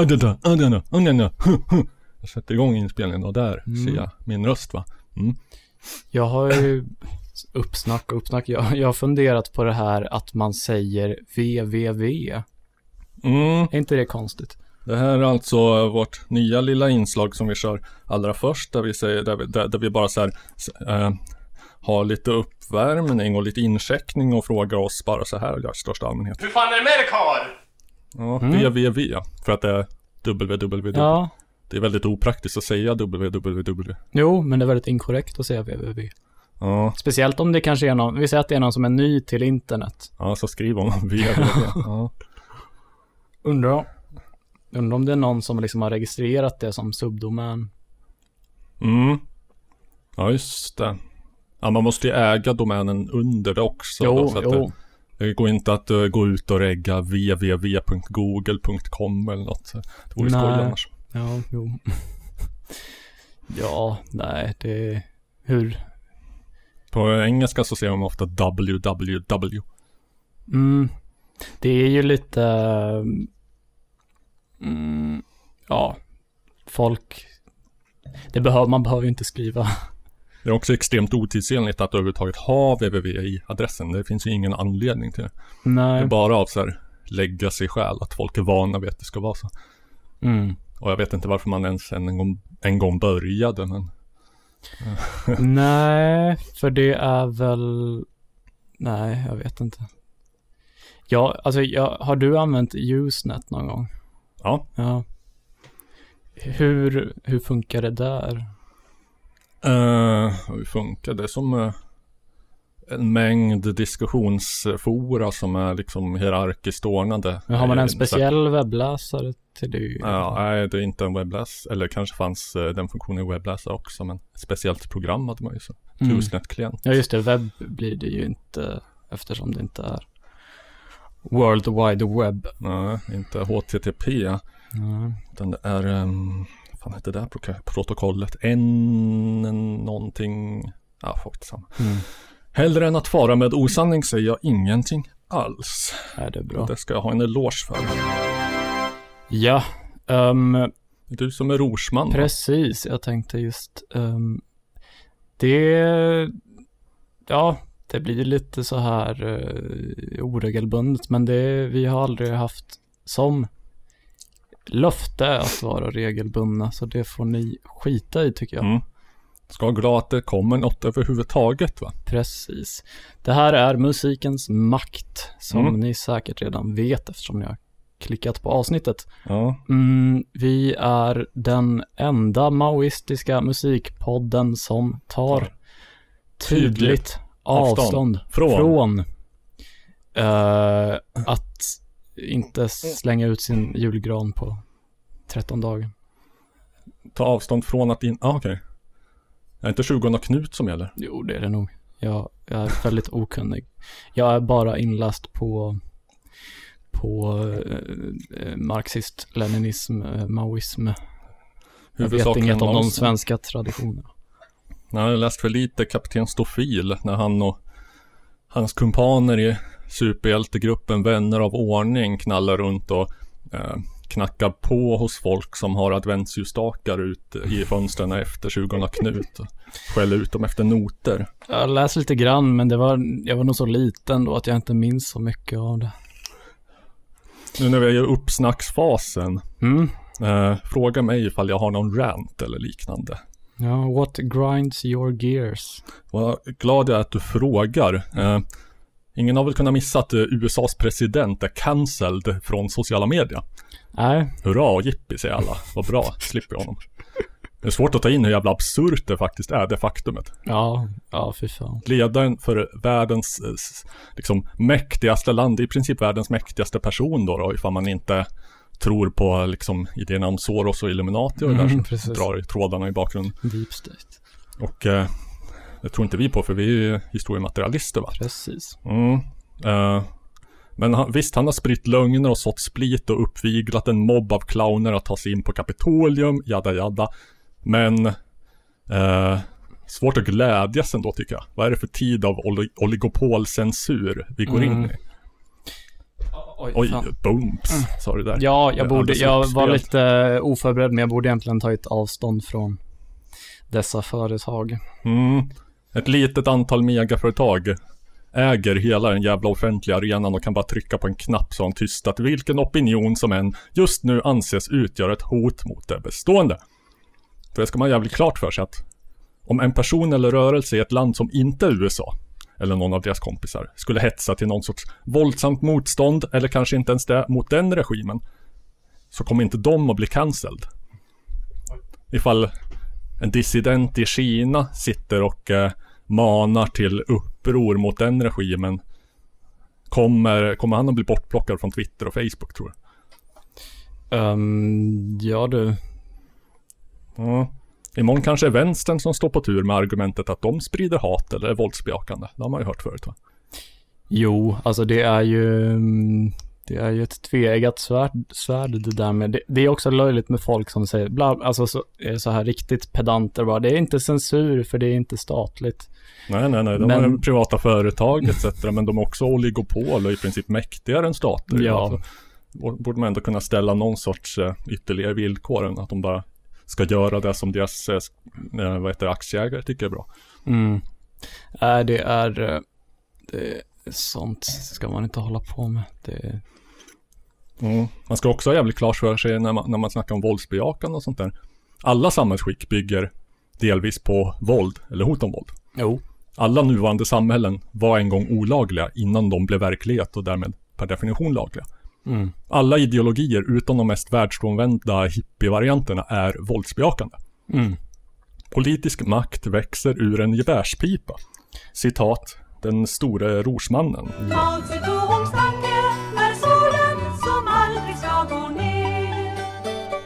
adada, adada, adada, hu, hu. Jag sätter igång inspelningen och där Mm. ser jag min röst va. Mm. Jag har ju uppsnack och uppsnack. Jag, jag har funderat på det här att man säger www. Mm. Är inte det konstigt? Det här är alltså vårt nya lilla inslag som vi kör allra först där vi säger, där vi, där, där vi bara så här, eh, har lite uppvärmning och lite incheckning och frågar oss bara så här i största allmänhet. Hur fan är det med dig karl? Ja, Mm. www, för att det är www. Ja. Det är väldigt opraktiskt att säga www. Jo, men det är väldigt inkorrekt att säga www. Ja, Speciellt om det kanske är någon, vi säger att det är någon som är ny till internet. ja så skriv om www. Ja. Undrar, undrar om det är någon som liksom har registrerat det som subdomän. Mm. Ja, just det. Ja, man måste ju äga domänen under det också. då, Jo, så att jo. Det, det går inte att uh, gå ut och regga www.google.com eller något. Det vore skoj annars. Ja, jo. ja, nej, det... Hur? På engelska så säger man ofta www. Mm, det är ju lite... Mm, ja, folk... Det behöver, man behöver ju inte skriva. Det är också extremt otidsenligt att överhuvudtaget ha www i adressen. Det finns ju ingen anledning till det. Det Nej. är bara av så här lägga sig själv, att folk är vana vid att det ska vara så. Mm. Och jag vet inte varför man ens en gång, en gång började, men Nej, för det är väl... Nej, jag vet inte. Ja, alltså, jag, har du använt Usenet någon gång? ja. Ja. Hur, hur funkar det där? Uh, hur funkar det? Som eh, en mängd diskussionsfora som är liksom hierarkiskt ordnade. Men har man en speciell webbläsare till det? Ja, nej, det är inte en webbläsare. Eller kanske fanns eh, den funktionen i webbläsare också. Men ett speciellt program hade man ju så. Mm. Usenet-klient. Ja, just det. Webb blir det ju inte eftersom det inte är World Wide Web. Nej, inte HTTP. Mm. Utan det är, um, fan heter det där pro- protokollet? En någonting. Ja, samma. Mm. Hellre än att fara med osanning säger jag ingenting alls. Ja, det är bra. det ska jag ha en eloge för. Ja, är Du som är rorsman. va? precis. Jag tänkte just ehm, det, ja, det blir lite så här uh, oregelbundet, men det, vi har aldrig haft som löfte att vara regelbundna, så det får ni skita i tycker jag. Mm. Ska glad att det kommer något överhuvudtaget va? Precis. Det här är musikens makt, som Mm. ni säkert redan vet eftersom ni har klickat på avsnittet. Ja. Mm, vi är den enda maoistiska musikpodden som tar tydligt Tydligt avstånd, från. från eh, att inte slänga ut sin julgran på 13 dagen. Ta avstånd från att in... Ah, okej. Är det inte 20 Knut som gäller? Jo, det är det nog. Jag, jag är väldigt okunnig. Jag är bara inläst på, på eh, marxist, leninism, eh, maoism. Jag vet inget om de svenska traditionerna. Jag har läst för lite Kapten Stofil när han och hans kumpaner i superhjältegruppen Vänner av ordning knallar runt och eh, knackar på hos folk som har adventsljusstakar ute i fönstren efter 20 Knut och skäller ut dem efter noter. Jag läste lite grann, men det var, jag var nog så liten då att jag inte minns så mycket av det. Nu när vi är i uppsnacksfasen, Mm. eh, fråga mig ifall jag har någon rant eller liknande. Ja, what grinds your gears? Vad glad jag är att du frågar. Eh, ingen har väl kunnat missa att eh, USAs president är cancelled från sociala medier. Nej, Hurra och jippi säger alla. Vad bra, slipper jag honom. Det är svårt att ta in hur jävla absurt det faktiskt är, det faktumet. ja, ja, fy fan. Ledaren för världens, eh, liksom, mäktigaste land, i princip världens mäktigaste person då, då ifall man inte tror på, liksom, idéerna om Soros och Illuminati och det där Mm, som precis. drar i trådarna i bakgrunden. Deep state. Och eh, det tror inte vi på, för vi är ju historiematerialister va. Precis. Mm. Eh, men han, visst, han har spritt lögner och sått split och uppviglat en mobb av clowner att ta sig in på Kapitolium, jada jada. Men eh, svårt att glädjas ändå tycker jag. Vad är det för tid av oli- oligopolcensur vi går in Mm. i? Oj, Oj, booms, sa du där. Ja, jag borde, jag var lite oförberedd, men jag borde egentligen tagit avstånd från dessa företag. Mm. Ett litet antal megaföretag äger hela den jävla offentliga arenan och kan bara trycka på en knapp så har de tystat vilken opinion som än just nu anses utgöra ett hot mot det bestående. För det ska man jävligt klart för sig att om en person eller rörelse i ett land som inte är USA eller någon av deras kompisar skulle hetsa till någon sorts våldsamt motstånd eller kanske inte ens det mot den regimen så kommer inte de att bli cancelled. Ifall en dissident i Kina sitter och eh, manar till uppror mot den regimen Kommer, kommer han att bli bortplockad från Twitter och Facebook tror du? Um, ja du. Ja. Imorgon kanske är vänstern som står på tur med argumentet att de sprider hat eller är våldsbejakande. Det har man ju hört förut va? Jo, alltså det är ju, mm, det är ju ett tveeggat svärd, svärd det där med, det, det är också löjligt med folk som säger, bla, alltså så, är så här riktigt pedanter bara, det är inte censur för det är inte statligt. Nej, nej, nej. De Men- är privata företag etc. men de är också oligopol och i princip mäktigare än stater. Ja. Alltså, bo- borde man ändå kunna ställa någon sorts eh, ytterligare villkor än att de bara ska göra det som deras eh, eh, vad heter aktieägare tycker är bra. Mm. Nej, det är, eh, det, sånt ska man inte hålla på med. Det, Mm. Man ska också ha jävligt klart för sig när man, när man snackar om våldsbejakande och sånt där. Alla samhällsskick bygger delvis på våld eller hot om våld. jo. Alla nuvarande samhällen var en gång olagliga innan de blev verklighet och därmed per definition lagliga. Mm. Alla ideologier utom de mest världsfrånvända hippievarianterna är våldsbejakande. Mm. Politisk makt växer ur en gevärspipa. Citat, den store rorsmannen.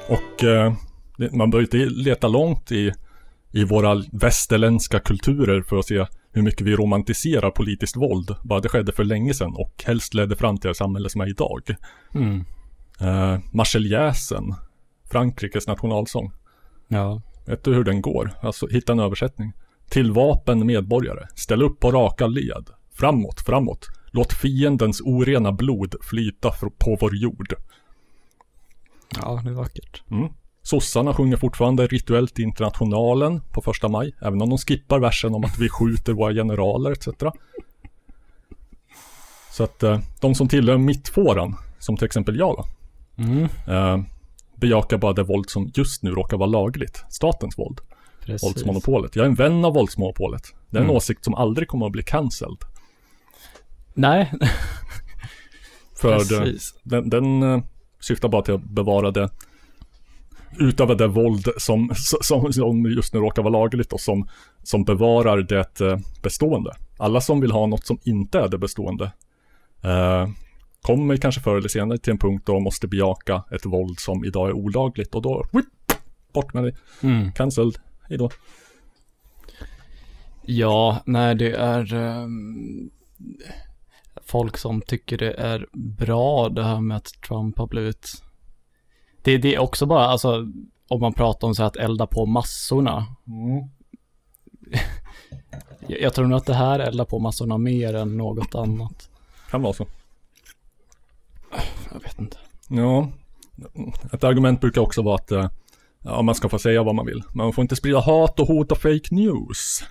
Och eh, man behöver inte leta långt i, i våra västerländska kulturer för att se hur mycket vi romantiserar politiskt våld. Bara det skedde för länge sedan och helst ledde fram till det samhälle som är idag. Mm. Eh, Marseljäsen, Frankrikes nationalsång. Ja. Vet du hur den går? Alltså, hitta en översättning. Till vapen medborgare, ställ upp på raka led. Framåt, framåt. Låt fiendens orena blod flyta på vår jord. Ja, det är vackert. Mm. Sossarna sjunger fortfarande rituellt i Internationalen på första maj, även om de skippar versen om att vi skjuter våra generaler etc. Så att eh, de som tillhör mittfåran, som till exempel jag då, Mm. eh, bejakar bara det våld som just nu råkar vara lagligt. Statens våld. Precis. Våldsmonopolet. Jag är en vän av våldsmonopolet. Det är en Mm. åsikt som aldrig kommer att bli cancelled. Nej, För det, precis. den, den eh, syftar bara till att bevara det utöver det våld som, som, som just nu råkar vara lagligt och som, som bevarar det eh, bestående. Alla som vill ha något som inte är det bestående eh, kommer kanske förr eller senare till en punkt då de måste bejaka ett våld som idag är olagligt och då, whip, bort med det, Mm. cancelled, hejdå. Ja, nej det är ehm, folk som tycker det är bra det här med att Trump har blivit det, det är också bara, alltså om man pratar om så här att elda på massorna. Jag, jag tror nog att det här eldar på massorna mer än något annat. Kan vara så. Jag vet inte. Ja, ett argument brukar också vara att eh, ja, man ska få säga vad man vill. Men man får inte sprida hat och hot och fake news.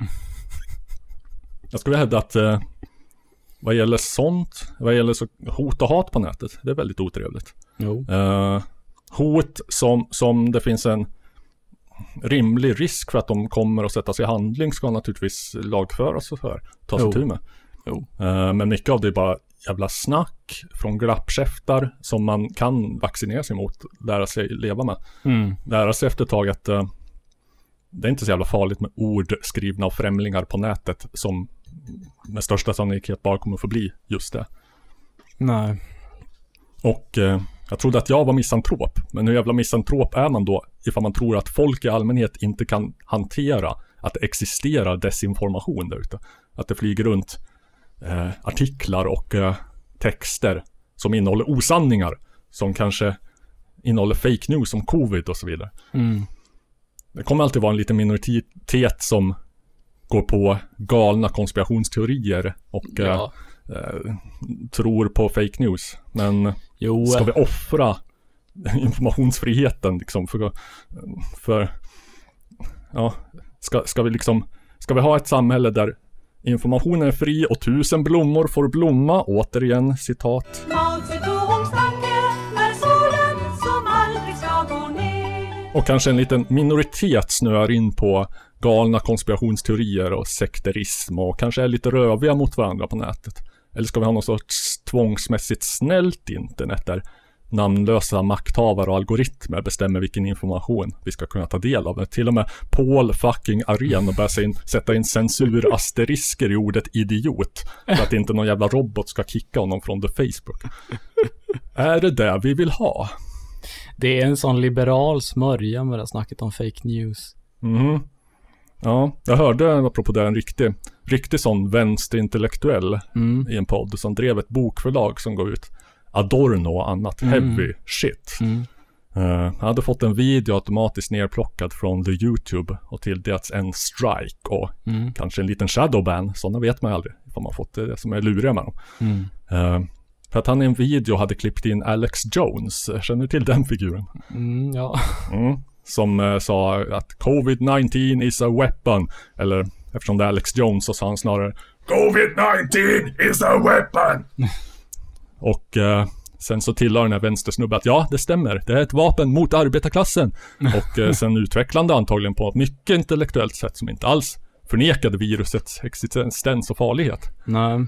Jag skulle hävda att eh, vad gäller sånt, vad gäller så hot och hat på nätet, det är väldigt otrevligt. Jo. Eh, hot som, som det finns en rimlig risk för att de kommer att sättas i handling ska naturligtvis lagföras och så här, tas Jo. itu med. Jo. Eh, men mycket av det är bara jävla snack från glappkäftar som man kan vaccinera sig mot, lära sig leva med. Mm. Lära sig efter ett tag att eh, det är inte så jävla farligt med ord skrivna av främlingar på nätet som med största sannolikhet bara kommer att förbli just det. Nej. Och eh, jag trodde att jag var misantrop. Men hur jävla misantrop är man då ifall man tror att folk i allmänhet inte kan hantera att det existerar desinformation där ute? Att det flyger runt eh, artiklar och eh, texter som innehåller osanningar. Som kanske innehåller fake news om covid och så vidare. Mm. Det kommer alltid vara en liten minoritet som går på galna konspirationsteorier och eh, Ja. eh, tror på fake news. Men Jo, ska vi offra informationsfriheten liksom för, för ja, ska, ska vi liksom, ska vi ha ett samhälle där informationen är fri och tusen blommor får blomma, återigen citat. Och kanske en liten minoritet snöar in på galna konspirationsteorier och sekterism och kanske är lite röviga mot varandra på nätet. Eller ska vi ha någon sorts tvångsmässigt snällt internet där namnlösa makthavare och algoritmer bestämmer vilken information vi ska kunna ta del av. Till och med Paul fucking och börjar in, sätta in censurasterisker i ordet idiot. För att inte någon jävla robot ska kicka honom från the Facebook. Är det det vi vill ha? det är en sån liberal smörja med det här snacket om fake news. Mhm. Ja, jag hörde apropå det en riktig, riktig sån vänsterintellektuell Mm. i en podd som drev ett bokförlag som går ut Adorno och annat Mm. heavy shit. Mm. Eh, han hade fått en video automatiskt nerplockad från the YouTube och tilldelats en strike och Mm. kanske en liten shadowban. Sådana vet man ju aldrig ifall man fått det, som är luriga med dem. Mm. Eh, för att han i en video hade klippt in Alex Jones. Känner du till den figuren? Mm, ja. Mm. Som eh, sa att covid-19 is a weapon. Eller eftersom det är Alex Jones så sa han snarare Covid-19 is a weapon. och eh, sen så tillade den här vänstersnubben att ja, det stämmer. Det är ett vapen mot arbetarklassen. och eh, sen utvecklande antagligen på ett mycket intellektuellt sätt som inte alls förnekade virusets existens och farlighet. Nej.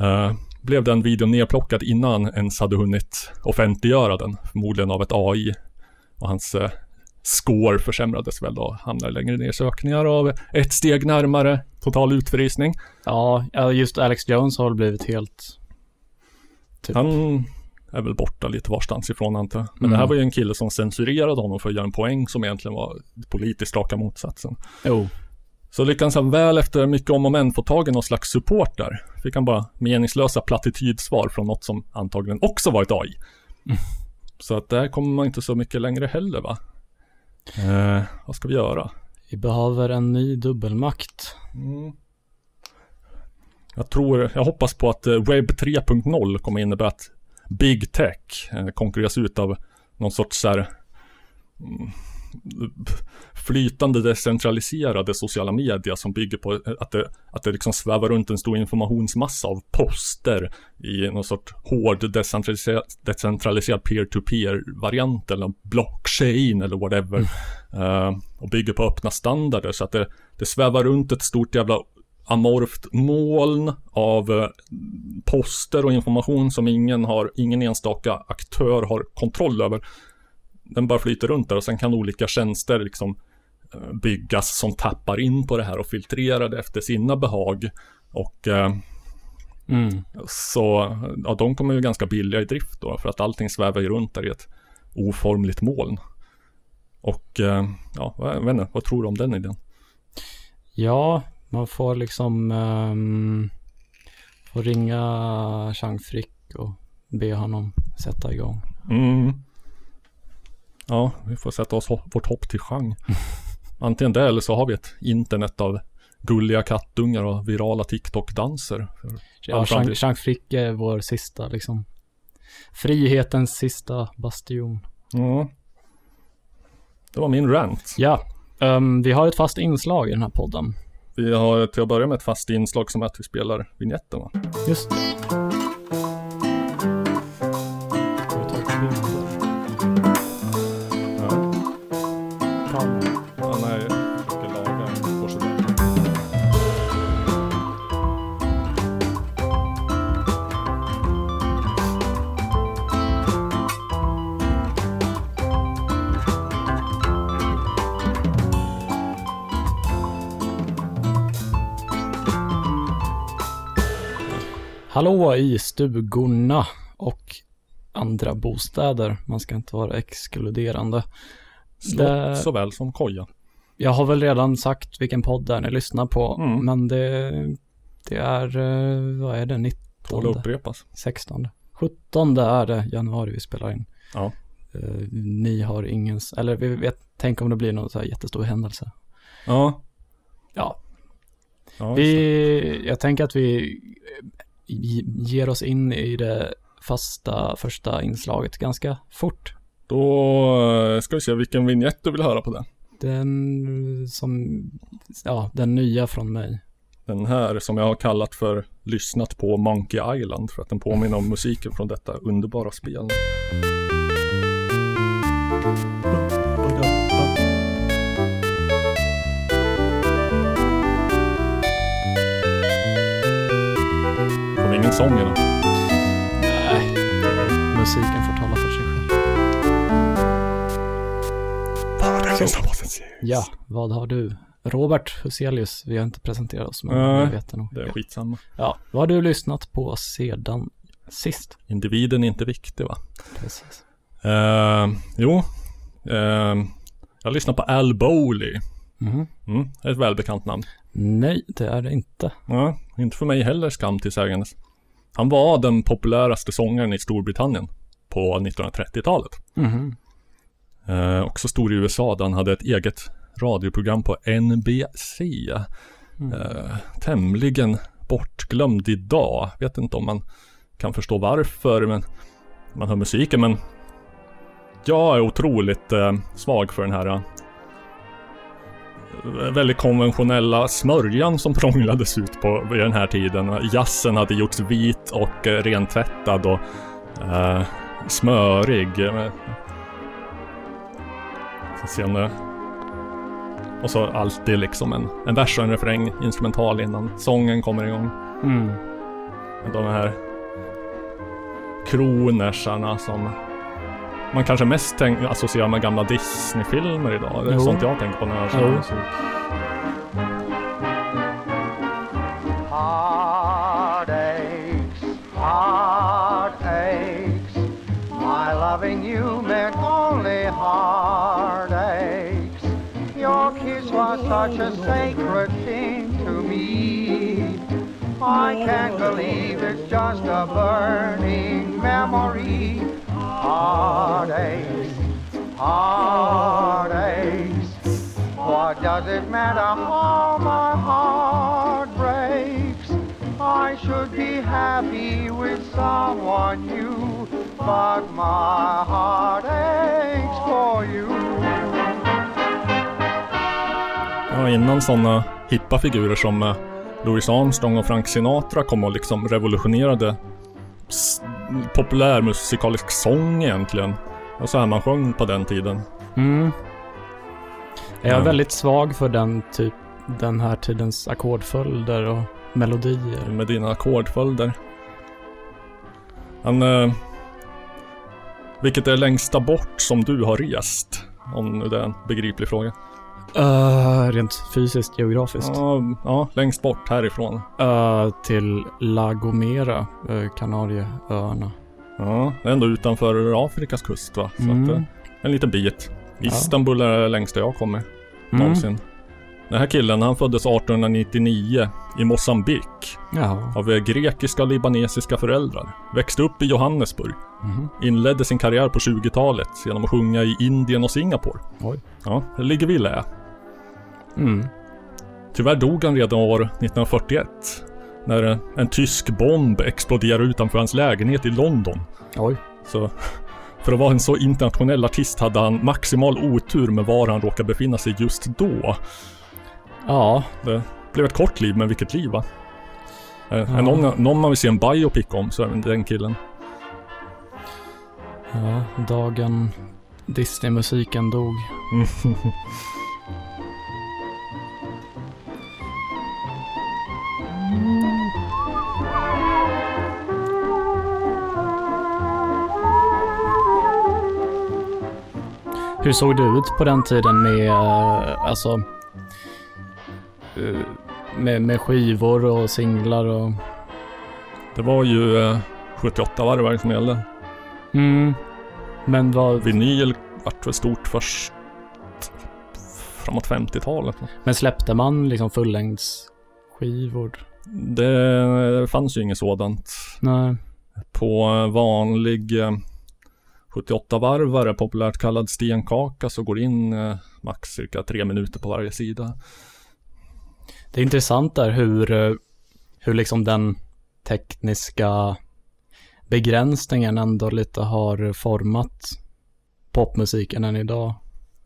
Eh, blev den videon nerplockad innan ens hade hunnit offentliggöra den, förmodligen av ett AI. Och hans eh, score försämrades väl då, hamnade längre ner i sökningar av ett steg närmare total utfrysning. Ja, just Alex Jones har väl blivit helt... Typ. Han är väl borta lite varstans ifrån antar jag. Men Mm. det här var ju en kille som censurerade honom för att göra en poäng som egentligen var politiskt raka motsatsen. Jo. Så lyckades han väl efter mycket om och men få tag i någon slags support där. Fick han bara meningslösa plattitydsvar från något som antagligen också var ett AI. Så att där kommer man inte så mycket längre heller va. Eh, vad ska vi göra? Vi behöver en ny dubbelmakt. Mm. Jag tror, jag hoppas på att eh, webb 3.0 kommer innebära att Big Tech eh, konkurreras ut av någon sorts så här, mm, flytande decentraliserade sociala media som bygger på att det, att det liksom svävar runt en stor informationsmassa av poster i någon sorts hård decentraliserad, decentraliserad peer-to-peer variant eller blockchain eller whatever. Eh, och bygger på öppna standarder så att det, det svävar runt ett stort jävla amorft moln av eh, poster och information som ingen har, ingen enstaka aktör har kontroll över. Den bara flyter runt där och sen kan olika tjänster liksom eh, byggas som tappar in på det här och filtrerar det efter sina behag. Och eh, Mm. så, ja de kommer ju ganska billiga i drift då för att allting svävar ju runt där i ett oformligt moln. Och eh, ja, jag vet inte, vad tror du om den idén? Ja, man får liksom um, får ringa Chang Frick och be honom sätta igång. Mm. Ja, vi får sätta oss ho- vårt hopp till Chang. Antingen det eller så har vi ett internet av gulliga kattungar och virala TikTok-danser. Ja, Chang, Chang Frick är vår sista liksom frihetens sista bastion. Ja. Det var min rant. Ja, ehm, vi har ett fast inslag i den här podden. Vi har till att börja med ett fast inslag som är att vi spelar vignetten va? Just det. Hallå i stugorna och andra bostäder. Man ska inte vara exkluderande. Slott Det- såväl som koja. Jag har väl redan sagt vilken podd det är ni lyssnar på, Mm. men det, det är, eh, vad är det, Tål 19, att upprepas. 16, 17 är det januari vi spelar in. Ja. Eh, ni har ingen, eller vi vet, tänk om det blir någon så här jättestor händelse. Ja. Ja, ja vi, jag tänker att vi, ger oss in i det fasta första inslaget ganska fort. Då eh, ska vi se vilken vignett du vill höra på det. Den som, ja, den nya från mig. Den här som jag har kallat för lyssnat på Monkey Island för att den påminner om musiken från detta underbara spel. Kom ingen sång idag. Nej, musiken får tala för sig själv. Ja, vad har du? Robert Huselius, vi har inte presenterat oss, men Nej, jag vet det nog. Det är skitsamma. Ja, vad har du lyssnat på sedan sist? Individen är inte viktig va? Precis. Eh, jo, eh, jag lyssnar på Al Bowley. Mhm. Mm, ett välbekant namn. Nej, det är det inte. Ja, inte för mig heller skam till sägandes. Han var den populäraste sångaren i Storbritannien på 1930-talet. Mhm. Eh, också stor i USA där han hade ett eget radioprogram på NBC. Eh, tämligen bortglömd idag. Vet inte om man kan förstå varför, men man hör musiken. Men jag är otroligt eh, svag för den här eh, väldigt konventionella smörjan som prånglades ut på vid den här tiden. Jazzen hade gjorts vit och eh, rentvättad och eh, smörig. Eh, Sen, eh, och så alltid liksom en, en vers och en refräng instrumental innan sången kommer igång. Mm. De här kronersarna som man kanske mest tänk, associerar med gamla Disney-filmer idag. Det är Jo. sånt jag tänker på när jag Jo. musik. Such a sacred thing to me. I can't believe it's just a burning memory. Heartaches, heartaches. What does it matter how my heart breaks? I should be happy with someone new, but my heart aches for you. Ja, innan sådana hippa figurer som eh, Louis Armstrong och Frank Sinatra kom och liksom revolutionerade populärmusikalisk sång egentligen. Och så här man sjöng på den tiden. Mm. Jag är Ja. väldigt svag för den typ, den här tidens ackordföljder och melodier. med dina ackordföljder. Han... Eh, vilket är längsta bort som du har rest? Om nu det är en begriplig fråga. Uh, rent fysiskt, geografiskt. Ja, ja, längst bort härifrån. Uh, till La Gomera, uh, Kanarieöarna. Ja, det är ändå utanför Afrikas kust va? Så Mm. att, eh, en liten bit. Istanbul är det längsta jag kommer Mm. någonsin. Den här killen, han föddes 1899 i Mosambik Ja. av grekiska och libanesiska föräldrar. Växte upp i Johannesburg. Mhm. Inledde sin karriär på 20-talet genom att sjunga i Indien och Singapore. Oj. Ja, det ligger vi i lä. Mm. Tyvärr dog han redan år 1941. När en tysk bomb exploderade utanför hans lägenhet i London. Oj. Så för att vara en så internationell artist hade han maximal otur med var han råkade befinna sig just då. Ja. Det blev ett kort liv, men vilket liv va? Eh, Ja. Någon, någon man vill se en biopic om så är det den killen. Ja, dagen Disney-musiken dog. Hur såg det ut på den tiden med, eh, alltså, eh, med, med skivor och singlar och... Det var ju eh, 78 varvar som gällde. Mm. Men vad, Vinyl vart väl stort först framåt 50-talet. men släppte man liksom fullängdsskivor? Det fanns ju inget sådant. Nej. På vanlig eh, 78-varvare, populärt kallad stenkaka, så går in eh, max cirka tre minuter på varje sida. Det är intressant där hur, eh, hur liksom den tekniska begränsningen ändå lite har format popmusiken än idag.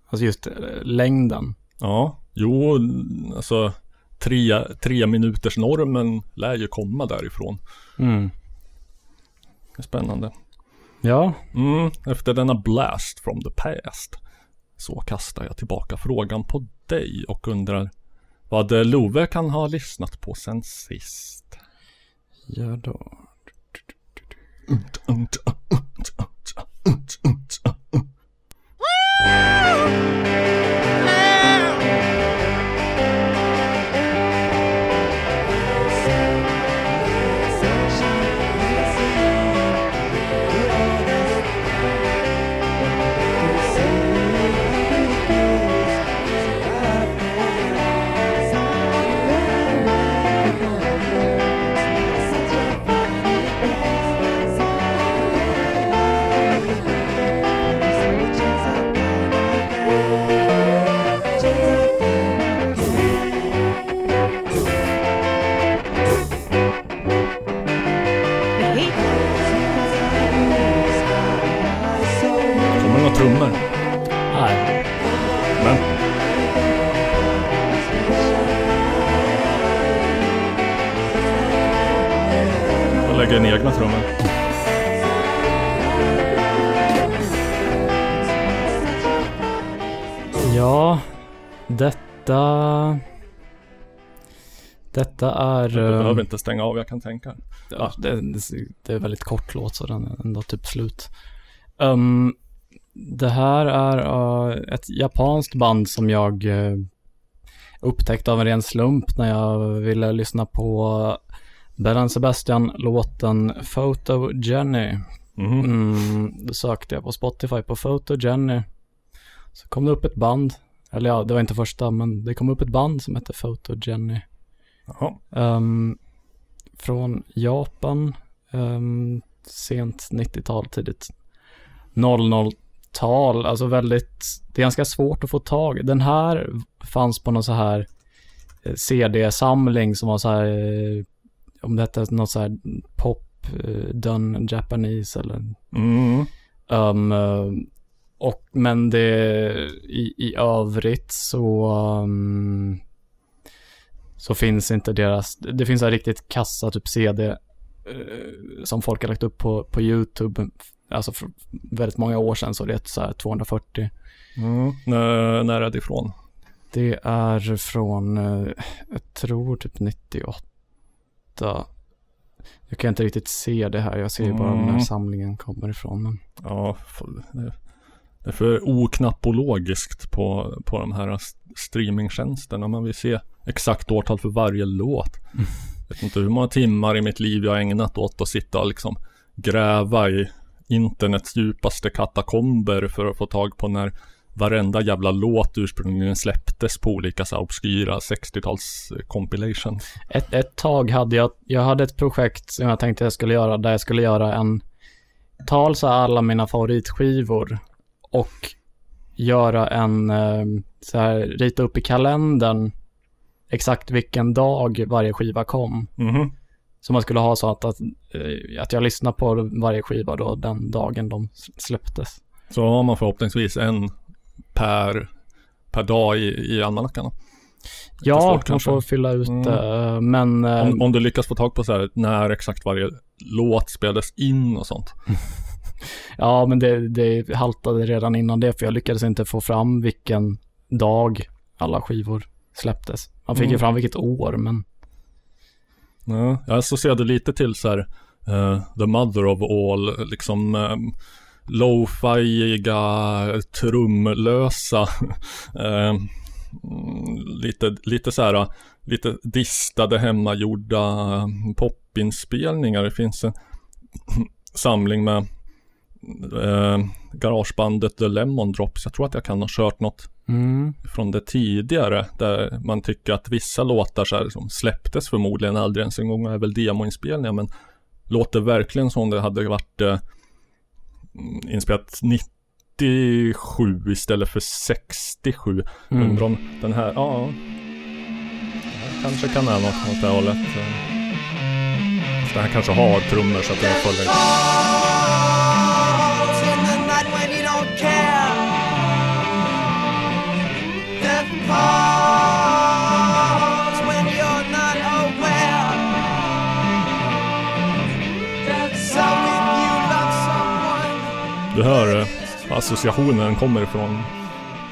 Alltså just eh, längden. Ja, jo, alltså tre, tre minuters normen lär ju komma därifrån. Mm. Spännande. Ja, Mm, efter denna blast from the past så kastar jag tillbaka frågan på dig och undrar vad Love kan ha lyssnat på sen sist. gör då. Inte stänga av, jag kan tänka. Ja, det, det är väldigt kort låt så den är ändå typ slut. Um, det här är uh, ett japanskt band som jag uh, upptäckte av en ren slump när jag ville lyssna på Bellan Sebastian-låten Photo Jenny. Mhm. Mm, då sökte jag på Spotify på Photo Jenny. Så kom det upp ett band, eller ja, det var inte första, men det kom upp ett band som hette Photo Jenny. Jaha. Från Japan, ehm, sent 90-tal, tidigt 00-tal, alltså väldigt, det är ganska svårt att få tag Den här fanns på någon så här eh, CD-samling som var så här, eh, om det hette något så här pop eh, done Japanese eller Mm. Um, och, men det i, i övrigt så um, så finns inte deras, det finns en riktigt kassa typ CD eh, som folk har lagt upp på, på YouTube, alltså för väldigt många år sedan så det är ett så här 240. Mm. När, när är det ifrån? Det är från, eh, jag tror typ 98. Jag kan inte riktigt se det här, jag ser ju bara Mm. samlingen kommer ifrån. Men... Ja, det- är för oknappologiskt på, på de här st- streamingtjänsterna. Man vill se exakt årtal för varje låt. Mm. Jag vet inte hur många timmar i mitt liv jag har ägnat åt att sitta och liksom gräva i internets djupaste katakomber för att få tag på när varenda jävla låt ursprungligen släpptes på olika så här obskyra 60-tals compilation. Ett, ett tag hade jag, jag hade ett projekt som jag tänkte jag skulle göra, där jag skulle göra en, ta alltså alla mina favoritskivor och göra en, eh, så här, rita upp i kalendern exakt vilken dag varje skiva kom. Mhm. Så man skulle ha så att, att, eh, att jag lyssnar på varje skiva då den dagen de släpptes. Så har man förhoppningsvis en per, per dag i, i almanackan. Ja, svårt man får fylla ut Mm. det, men eh, Om, om du lyckas få tag på så här när exakt varje låt spelades in och sånt. Ja, men det, det haltade redan innan det, för jag lyckades inte få fram vilken dag alla skivor släpptes. Man fick ju Mm. fram vilket år, men Ja, jag associerade lite till så här eh, The Mother of All, liksom uh, lo-fiiga, trumlösa, eh, mm, lite, lite så här, lite distade hemmagjorda popinspelningar. Det finns en samling med eh, garagebandet The Lemon Drops. Jag tror att jag kan ha kört något mm, från det tidigare där man tycker att vissa låtar så här, som släpptes förmodligen aldrig ens en gång är väl demoinspelningar men låter verkligen som det hade varit eh, mm, inspelat 97 istället för 67. mm. Undrar om den här, ja. Det här kanske kan vara något åt det hållet. Så den här kanske har trummor så att den följer. Du hör eh, associationen kommer ifrån.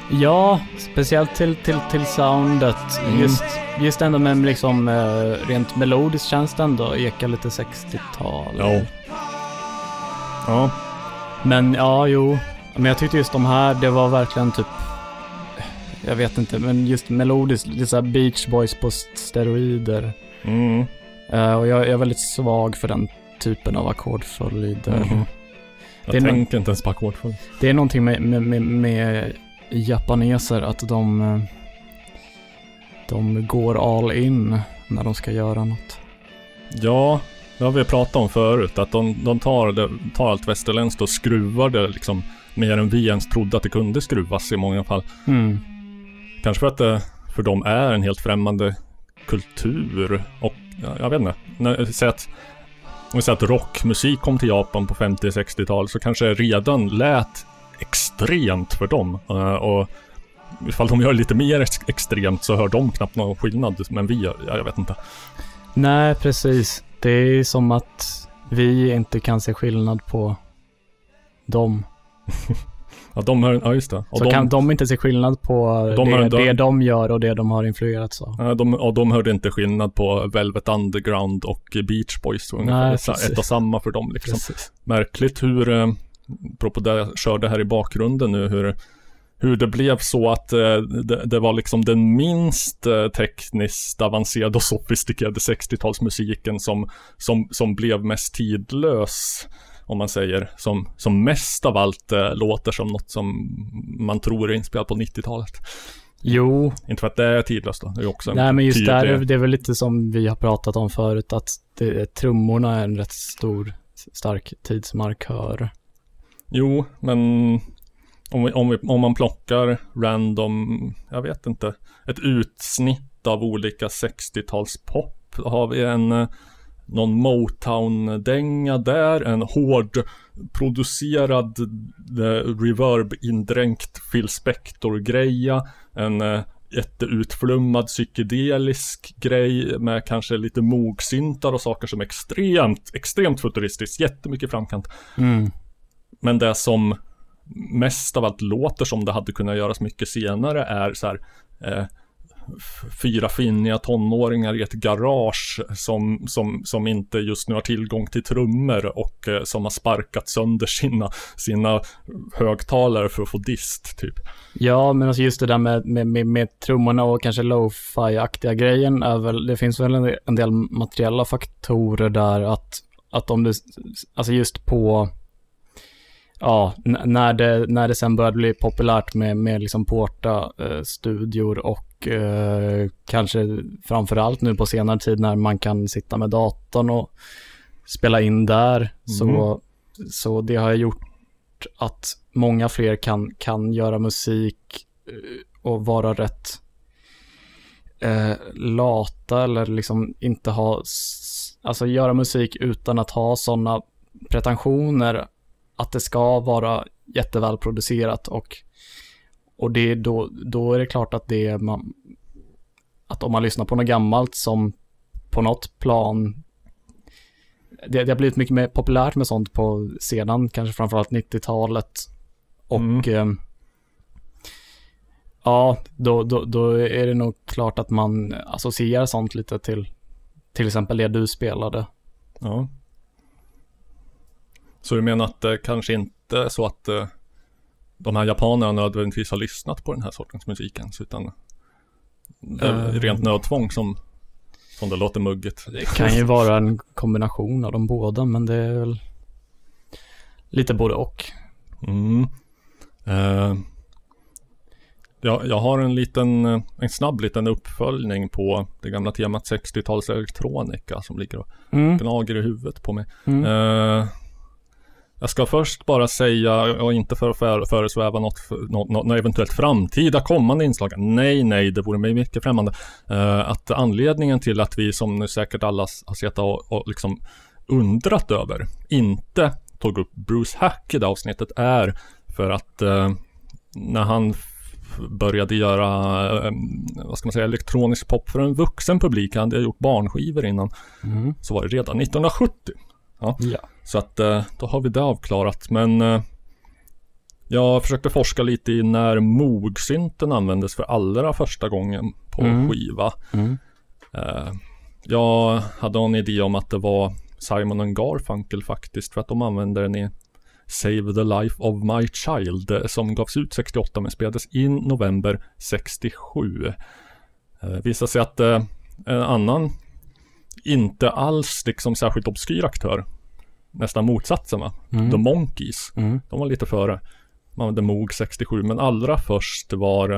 Ja, speciellt till, till, till soundet. Mm. Just, just ändå med liksom eh, rent melodiskt känns det ändå eka lite 60-tal. Ja. Ja, Men ja, jo. Men jag tyckte just de här, det var verkligen typ jag vet inte, men just melodiskt, lite såhär Beach Boys på steroider. mm. Eh, och jag, jag är väldigt svag för den typen av ackordföljder. Mhm. Jag Det är tänker inte ens på ackordföljd. Det är någonting med, med, med, med japaneser att de, eh, de går all in när de ska göra något. Ja, det har vi pratat om förut. Att de, de tar, det, tar allt västerländskt och skruvar det liksom mer än vi ens trodde att det kunde skruvas i många fall. Mm. Kanske för att det för dem är en helt främmande kultur. Och ja, jag vet inte. När, säg att, säger att rockmusik kom till Japan på 50-60-tal så kanske redan lät extremt för dem. Eh, och ifall de gör lite mer ex- extremt så hör de knappt någon skillnad. Men vi ja, jag vet inte. Nej, precis. Det är som att vi inte kan se skillnad på dem. Ja, de hör, ja just det. Och Så de, kan de inte se skillnad på De det, har- de- det de gör och det de har influerats av. Ja, de, och de hörde inte skillnad på Velvet Underground och Beach Boys. Ungefär. Nej, precis. ett och samma för dem liksom. Precis. Märkligt hur, eh, apropå det jag körde här i bakgrunden nu, hur, hur det blev så att eh, det, det var liksom den minst eh, tekniskt avancerade och sofistikerade 60-talsmusiken som, som, som blev mest tidlös. Om man säger, som, som mest av allt eh, låter som något som man tror är inspelat på 90-talet. Jo, Inte för att det är tidlöst då, det är också nej men just tydlig- där, är- det är väl lite som vi har pratat om förut, att det, trummorna är en rätt stor, stark tidsmarkör. Jo, men om, vi, om, vi, om man plockar random, jag vet inte, ett utsnitt av olika 60-talspop. Då har vi en, eh, någon Motown-dänga där, en hård producerad eh, reverb-indränkt Phil Spector-greja, en eh, jätteutflummad psykedelisk grej med kanske lite mogsyntar och saker som är extremt, extremt futuristiskt, jättemycket framkant. Mm. Men det som mest av allt låter som det hade kunnat göras mycket senare är så här eh, fyra finniga tonåringar i ett garage som, som, som inte just nu har tillgång till trummor och eh, som har sparkat sönder sina, sina högtalare för att få dist typ. Ja, men alltså just det där med, med, med, med trummorna och kanske lo-fi-aktiga grejen är väl, det finns väl en, en del materiella faktorer där att, att om det, alltså just på, ja, när det, när det sen började bli populärt med, med liksom porta eh, studior och eh, kanske framförallt nu på senare tid när man kan sitta med datorn och spela in där, så, så det har gjort att många fler kan, kan göra musik eh, och vara rätt eh, lata eller liksom inte ha, alltså göra musik utan att ha sådana pretensioner att det ska vara jätteväl producerat och, och det då, då är det klart att det man, att om man lyssnar på något gammalt som på något plan det, det har blivit mycket mer populärt med sånt på sedan, kanske framförallt 90-talet. Och Mm. eh, ja, då, då, då är det nog klart att man associerar sånt lite till till exempel det du spelade. Ja. Så du menar att det kanske inte är så att eh, de här japanerna nödvändigtvis har lyssnat på den här sortens musik ens, utan det är Eh. rent nödtvång som, som det låter mugget. Det kan ju vara en kombination av de båda, men det är väl lite både och. Mm. Eh, jag, jag har en liten, eh, en snabb liten uppföljning på det gamla temat 60-tals elektronika som ligger och Mm. gnager i huvudet på mig. Mm. Eh, jag ska först bara säga, och inte för att för, föresväva något, något, något, eventuellt framtida kommande inslag. Nej, nej, det vore mig mycket främmande. Eh, att anledningen till att vi, som nu säkert alla har sett och, och liksom undrat över inte tog upp Bruce Hack i det avsnittet är för att eh, när han började göra, eh, vad ska man säga, elektronisk pop för en vuxen publik, han hade gjort barnskivor innan, Mm. så var det redan 1970. Ja. Så att eh, då har vi det avklarat. Men eh, jag försökte forska lite i när Moog-synten användes för allra första gången på Mm. skiva. Mm. Eh, jag hade en idé om att det var Simon Garfunkel faktiskt för att de använde den i Save the Life of My Child som gavs ut 68 men spelades in november 67. Eh, visade sig att eh, en annan inte alls liksom särskilt obskyr aktör nästan motsatsen va? Mm. The Monkeys. Mm. De var lite före. Man hade Moog 67 men allra först var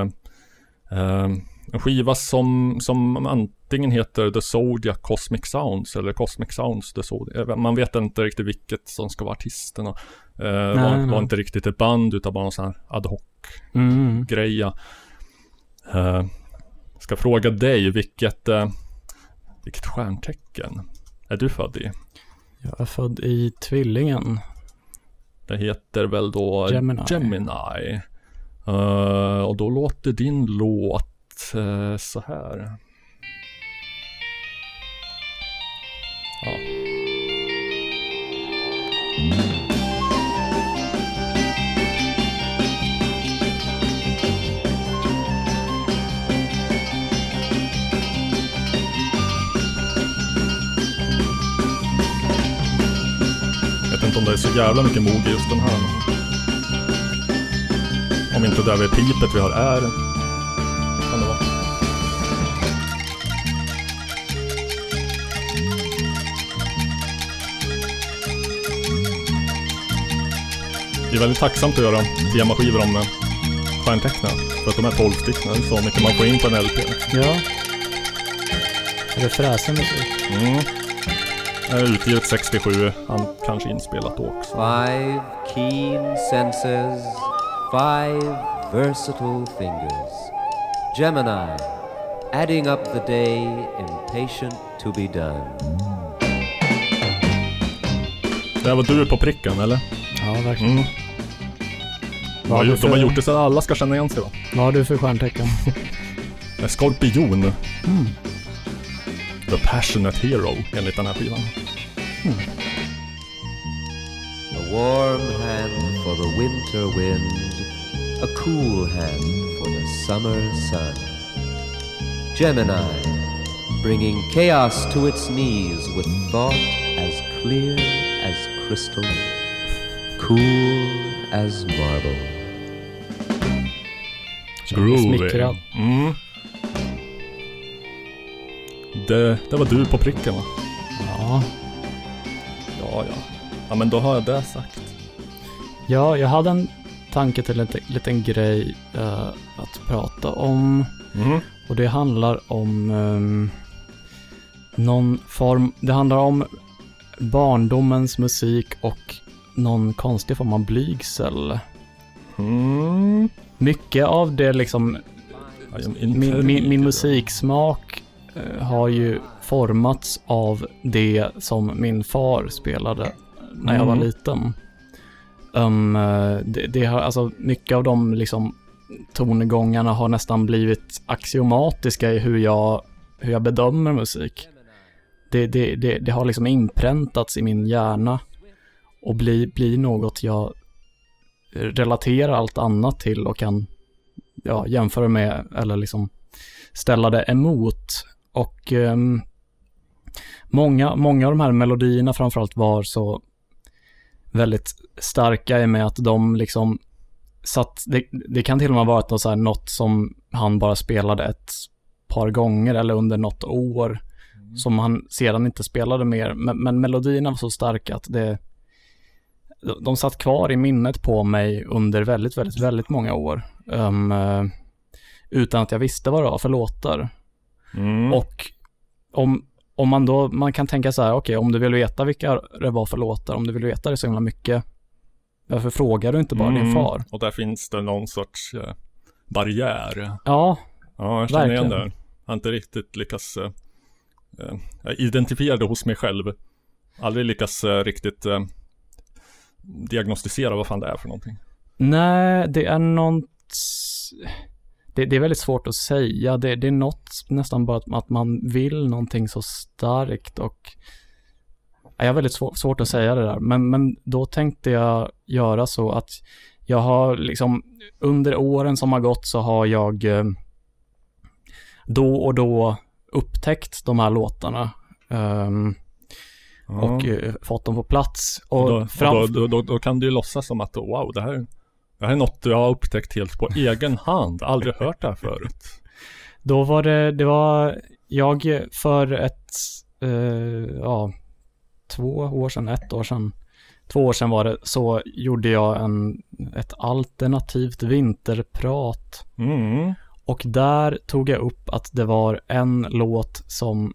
eh, en skiva som, som antingen heter The Zodiac Cosmic Sounds eller Cosmic Sounds The Zodiac. Man vet inte riktigt vilket som ska vara artisten. Och, eh, var, nej. var inte riktigt ett band utan bara en sån här ad hoc Mm. greja. Eh, ska fråga dig vilket, eh, vilket stjärntecken är du född i? Jag är född i Tvillingen. Det heter väl då Gemini. Gemini. Eh, och då låter din låt eh, så här. Ja. Jag vet inte om det är så jävla mycket mog i just den här. Om inte det vid pipet vi har är. Kan det vara. Det är väldigt tacksamt att göra temaskivor om eh, stjärntecknen. För att de är 12 stycken. Det är så mycket man får in på en LP. Ja. Är det fräsen musik? Mm. Är utgivet 67. Han kanske inspelat då också. Five keen senses, five versatile fingers. Gemini, adding up the day, impatient to be done. Det här var du på pricken eller? Ja, verkligen. Mm. De Vad har, gjort, de har för, gjort det så att alla ska känna igen sig va? vad har du för stjärntecken? En Skorpion. Mm. The Passionate Hero enligt den här skivan. A warm hand for the winter wind, a cool hand for the summer sun. Gemini, bringing chaos to its knees with thought as clear as crystal, cool as marble. Känner mig smickrad. Mm. Det, det var du på pricken va? Ja. Ja, ja. Men då har jag det sagt. ja, jag hade en tanke till en liten, grej eh, att prata om. Mm. Och det handlar om ehm, någon form, det handlar om barndomens musik och någon konstig form av blygsel. Mm. Mycket av det liksom, intrigued. min, min, min musiksmak eh, har ju formats av det som min far spelade när jag var Mm. liten. Um, eh, det, det har, alltså mycket av de liksom tongångarna har nästan blivit axiomatiska i hur jag, hur jag bedömer musik. Det, det, det, det har liksom inpräntats i min hjärna och blir bli något jag relaterar allt annat till och kan ja, jämföra med eller liksom ställa det emot. Och ehm, många, många av de här melodierna framförallt var så väldigt starka i med att de liksom satt, det, det kan till och med ha varit något, så här, något som han bara spelade ett par gånger eller under något år som han sedan inte spelade mer. Men, men melodierna var så starka att det, de- satt kvar i minnet på mig under väldigt, väldigt, väldigt många år. Eh, utan att jag visste vad det var för låtar. Mm. Och om, om man då, man kan tänka så här, okej, om du vill veta vilka det var för låtar, om du vill veta det så himla mycket, varför frågar du inte bara din Mm. far? Och där finns det någon sorts eh, barriär. Ja, Ja, jag känner igen Verkligen. det. Jag har inte riktigt lyckats eh, eh, jag identifiera det hos mig själv. aldrig lyckats eh, riktigt eh, diagnostisera vad fan det är för någonting. Nej, det är något... Det, det är väldigt svårt att säga. Det, det är något nästan bara att, att man vill någonting så starkt och... Ja, Jag har väldigt svår, svårt att säga det där, men, men då tänkte jag göra så att jag har liksom under åren som har gått så har jag eh, då och då upptäckt de här låtarna. Ja. och eh, fått dem på plats. Och, Och då, och då, då, då, då kan du ju låtsas som att wow, det här, det här är något jag har upptäckt helt på egen hand. Aldrig hört det här förut. Då var det, det var jag för ett, eh, ja, två år sedan, ett år sedan, två år sedan var det, så gjorde jag en, ett alternativt vinterprat. Mm. Och där tog jag upp att det var en låt som,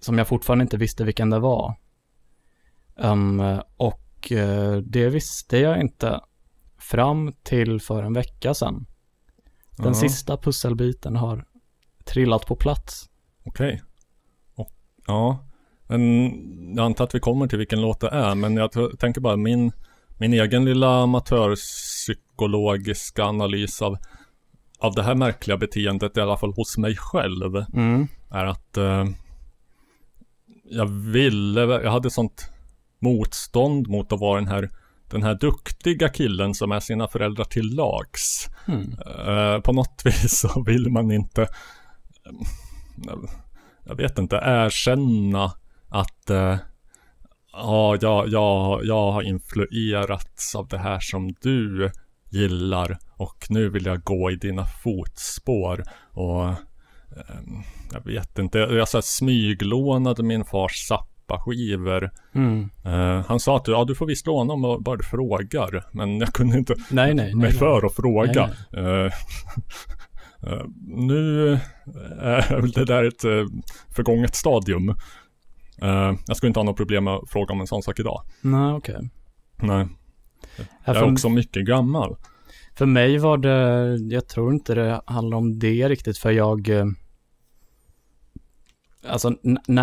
som jag fortfarande inte visste vilken det var. Ehm, och eh, det visste jag inte fram till för en vecka sedan. Den Ja. sista pusselbiten har trillat på plats. Okej. Och, ja. Men jag antar att vi kommer till vilken låt det är. Men jag tänker bara min, min egen lilla amatörpsykologiska analys av, av det här märkliga beteendet, i alla fall hos mig själv, är att eh, jag ville, jag hade sånt motstånd mot att vara den här den här duktiga killen som är sina föräldrar till lags. Eh, på något vis så vill man inte eh, jag vet inte, erkänna att eh, ja, jag, jag, jag har influerats av det här som du gillar och nu vill jag gå i dina fotspår och jag vet inte, jag så här smyglånade min fars Zappa-skivor. Mm. Eh, han sa att ja, du får visst låna om bara du frågar, men jag kunde inte Nej, nej, mig nej. för att fråga. Nej, Eh, eh, nu är väl det där ett förgånget stadium. Jag skulle inte ha något problem med att fråga om en sån sak idag. Nej, okej. Nej, Ja, jag är också mycket gammal. för mig var det, jag tror inte det handlar om det riktigt, för jag... Alltså,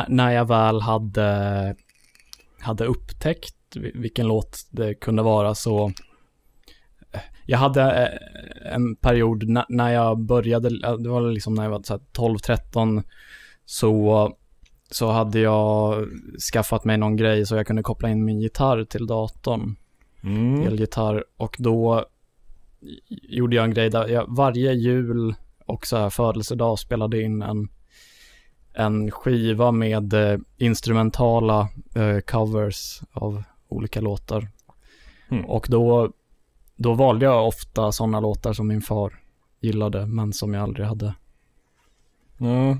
när jag väl hade, hade upptäckt vi- vilken låt det kunde vara så... eh, Jag hade eh, en period när jag började, det var liksom när jag var så här 12-13, så, så hade jag skaffat mig någon grej så jag kunde koppla in min gitarr till datorn. Mm. elgitarr och då gjorde jag en grej där jag varje jul och så här födelsedag spelade in en, en skiva med eh, instrumentala eh, covers av olika låtar. Mm. Och då, då valde jag ofta sådana låtar som min far gillade men som jag aldrig hade. Ja.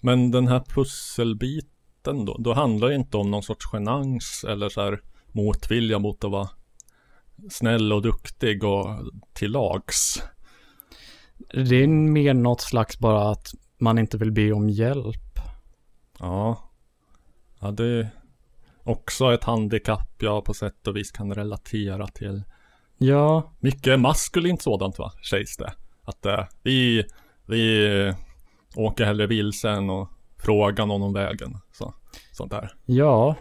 Men den här pusselbiten då, då handlar det inte om någon sorts genans eller så här motvilja mot att vara snäll och duktig och till lags. Det är mer något slags bara att man inte vill be om hjälp. Ja. Ja, det är också ett handikapp jag på sätt och vis kan relatera till. Ja, Mycket maskulint sådant va, sägs det. Att eh, vi, vi åker hellre vilse än och frågar någon om vägen. Så, sånt där. Ja,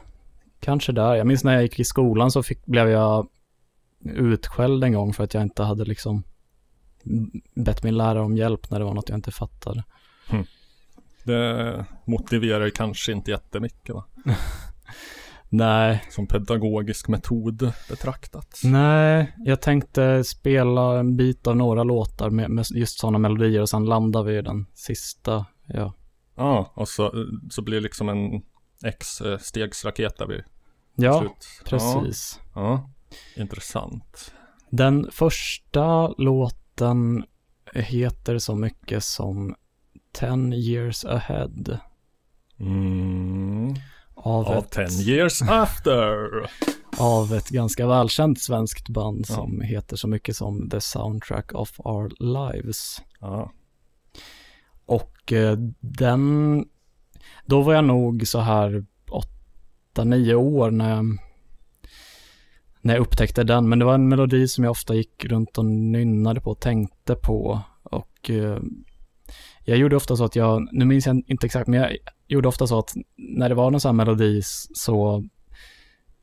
kanske där. Jag minns när jag gick i skolan så fick, blev jag utskälld en gång för att jag inte hade liksom bett min lärare om hjälp när det var något jag inte fattade. Det motiverar kanske inte jättemycket va? Nej, Som pedagogisk metod betraktat. nej, jag tänkte spela en bit av några låtar med, med just sådana melodier och sen landar vi i den sista. Ja, Ja, och så, så blir det liksom en X-stegsraket där vid ja slut. precis. Ja, ja, intressant. Den första låten heter så mycket som Ten years ahead. Mm. Av, Av ett, 10 years after. av ett ganska välkänt svenskt band Ja. som heter så mycket som The Soundtrack of Our Lives. Ja. Och eh, den, då var jag nog så här åtta, nio år när jag, när jag upptäckte den. Men det var en melodi som jag ofta gick runt och nynnade på och tänkte på. Och eh, jag gjorde ofta så att jag, nu minns jag inte exakt, men jag gjorde ofta så att när det var någon sån här melodi så,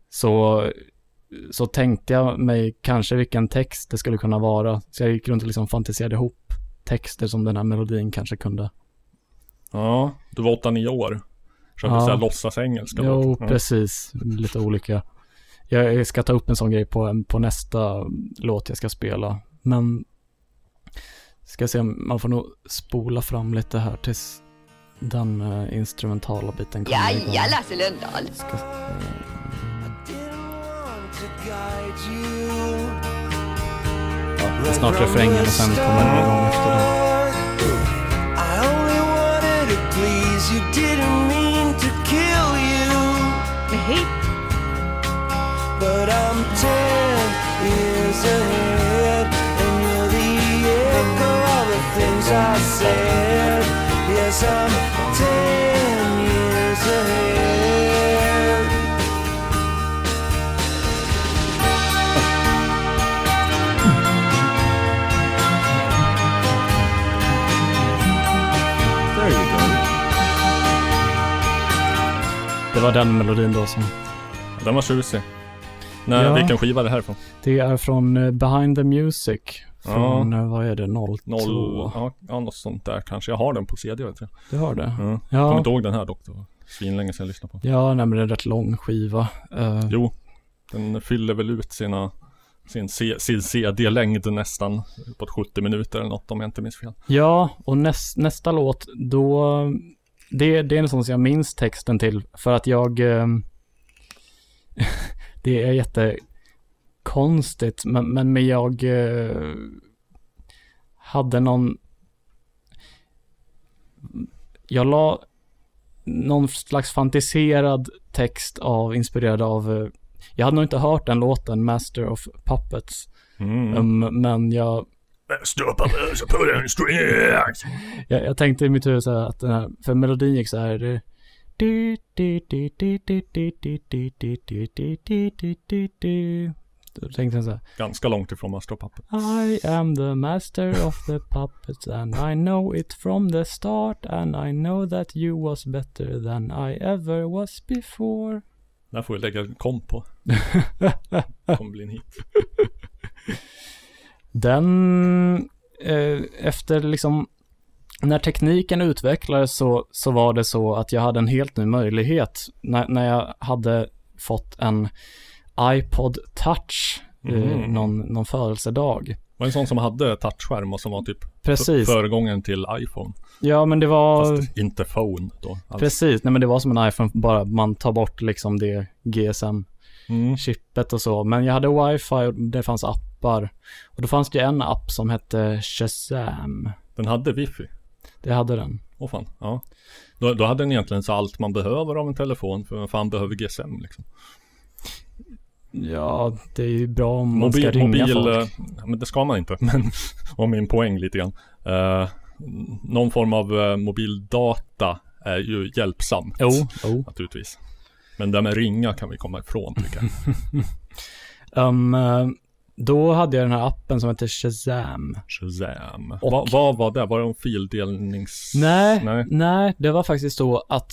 så, så tänkte jag mig kanske vilken text det skulle kunna vara. Så jag gick runt och liksom fantiserade ihop texter som den här melodin kanske kunde. Ja, du var 8-9 år. Körde Ja. såhär låtsas engelska. Jo, ja. precis. Lite olika. Jag ska ta upp en sån grej på, på nästa låt jag ska spela. Men ska se om man får nog spola fram lite här tills den eh, instrumentala biten kommer Ja, igång. ja, Lasse Lundahl. Ska, ja, det är snart refrängen och sen kommer den igång efter den. I only wanted to please you, didn't mean to kill you. But I'm ten years ahead, things I said. Yes, I'm ten years ahead. There you go. Det var den melodin då som Den var tjusig. Nej, Ja. vilken skiva är det här från? Det är från eh, Behind the Music. Från, eh, vad är det, 02? Noll, ja, ja, något sånt där kanske. Jag har den på CD vet jag. Du har det? Ja. Jag Ja. kommer inte ihåg den här dock. Det var svinlänge sedan jag lyssnade på den. Ja, nej, men det är en rätt lång skiva. Eh, Jo, den fyller väl ut sina sin, sin CD-längd nästan på 70 minuter eller något om jag inte minns fel. Ja, och näs, nästa låt, då... Det, det är en sån som jag minns texten till, för att jag... Eh, det är jättekonstigt, men, men, men jag eh, hade någon... Jag la någon slags fantiserad text av, inspirerad av... eh, Jag hade nog inte hört den låten, Master of Puppets, Mm. um, men jag. Jag, jag tänkte i mitt huvud så här att den här, för melodin gick så här. eh, du, du, du, då tänkte jag så här. Ganska långt ifrån Master of Puppets. I am the master of the puppets and I know it from the start and I know that you was better than I ever was before. Den får vi lägga en komp på. kommer bli en hit. Den, eh, efter liksom, när tekniken utvecklades så, så var det så att jag hade en helt ny möjlighet. När, när jag hade fått en iPod touch Mm. någon, någon födelsedag. Det var en sån som hade touchskärm och som var typ Precis. föregångaren till iPhone. Ja, men det var... Fast inte phone då. alls. Precis, nej men det var som en iPhone, bara man tar bort liksom det GSM-chippet Mm. och så. Men jag hade wifi och det fanns appar. Och då fanns det en app som hette Shazam. Den hade wifi. Det hade den. Åh fan, ja. Då, då hade den egentligen så allt man behöver av en telefon, för vem fan behöver GSM liksom. Ja, det är ju bra om man ska Mobil, ringa mobil folk. eh, men det ska man inte, men var min poäng lite grann. Eh, någon form av eh, mobildata är ju hjälpsamt. Jo, jo. Naturligtvis. Men det med ringa kan vi komma ifrån tycker jag. Um, eh, då hade jag den här appen som heter Shazam. Shazam. Och- Va, vad var det? Var det en fildelnings... Nej, Nej. nej, det var faktiskt så att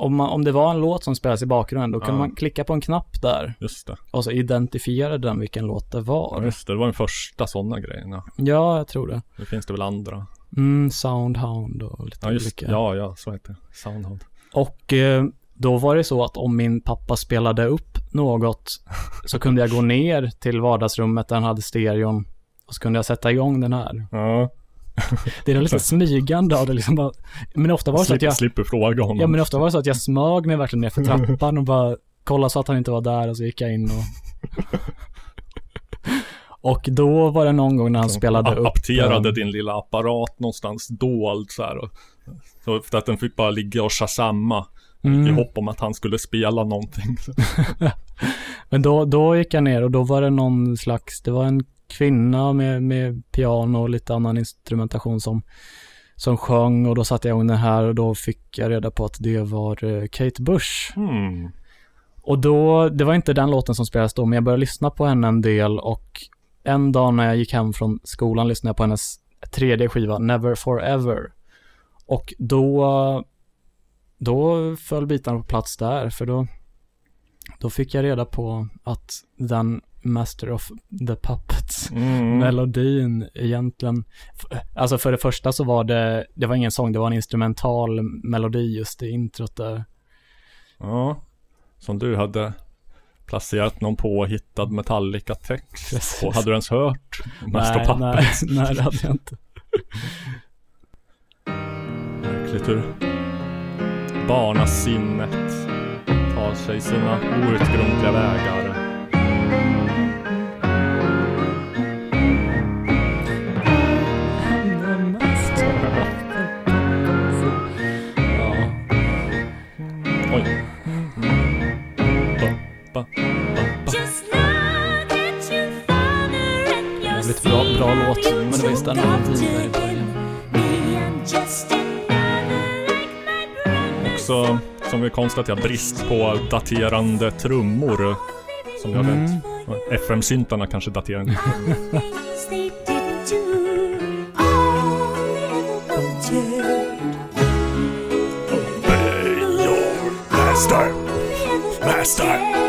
om, man, om det var en låt som spelas i bakgrunden, då kan Ja. man klicka på en knapp där Just det. och så identifierade den vilken låt det Ja, var. just det. Det var den första sådana grejerna. Ja, jag tror det. Nu finns det väl andra. Mm, Soundhound och lite Ja, just olika. Ja, ja, så heter det. Soundhound. Och eh, då var det så att om min pappa spelade upp något så kunde jag gå ner till vardagsrummet där han hade stereon och så kunde jag sätta igång den här. Ja. Det är lite smygande av det liksom bara, men ofta var det så att jag, slipper fråga honom. ja men ofta var det så att jag smög mig verkligen ner för trappan och bara kollade så att han inte var där och så gick jag in och Och då var det någon gång när han spelade upp Apterade din lilla apparat någonstans dold så här. Och, så för att den fick bara ligga och shasamma. I mm, hopp om att han skulle spela någonting. Men då, då gick jag ner och då var det någon slags, det var en kvinna med, med piano och lite annan instrumentation som, som sjöng och då satte jag igång den här och då fick jag reda på att det var eh, Kate Bush. Hmm. Och då, det var inte den låten som spelades då, men jag började lyssna på henne en del och en dag när jag gick hem från skolan lyssnade jag på hennes tredje skiva, Never Forever. Och då, då föll bitarna på plats där, för då, då fick jag reda på att den Master of the Puppets Mm. melodin egentligen, alltså för det första så var det, det var ingen sång, det var en instrumental melodi just i introt där. Ja. Som du hade placerat någon påhittad Metallica-text Precis. på. Hade du ens hört Master nej, nej, Puppets? nej, det hade jag inte. Märkligt hur barnasinnet tar sig sina outgrundliga vägar. Bra, låt, men det var just den melodin där i början. Också, som vi konstaterat, brist på daterande trummor. Som jag Mm. vet. FM-syntarna kanske daterar inte. Master! Master!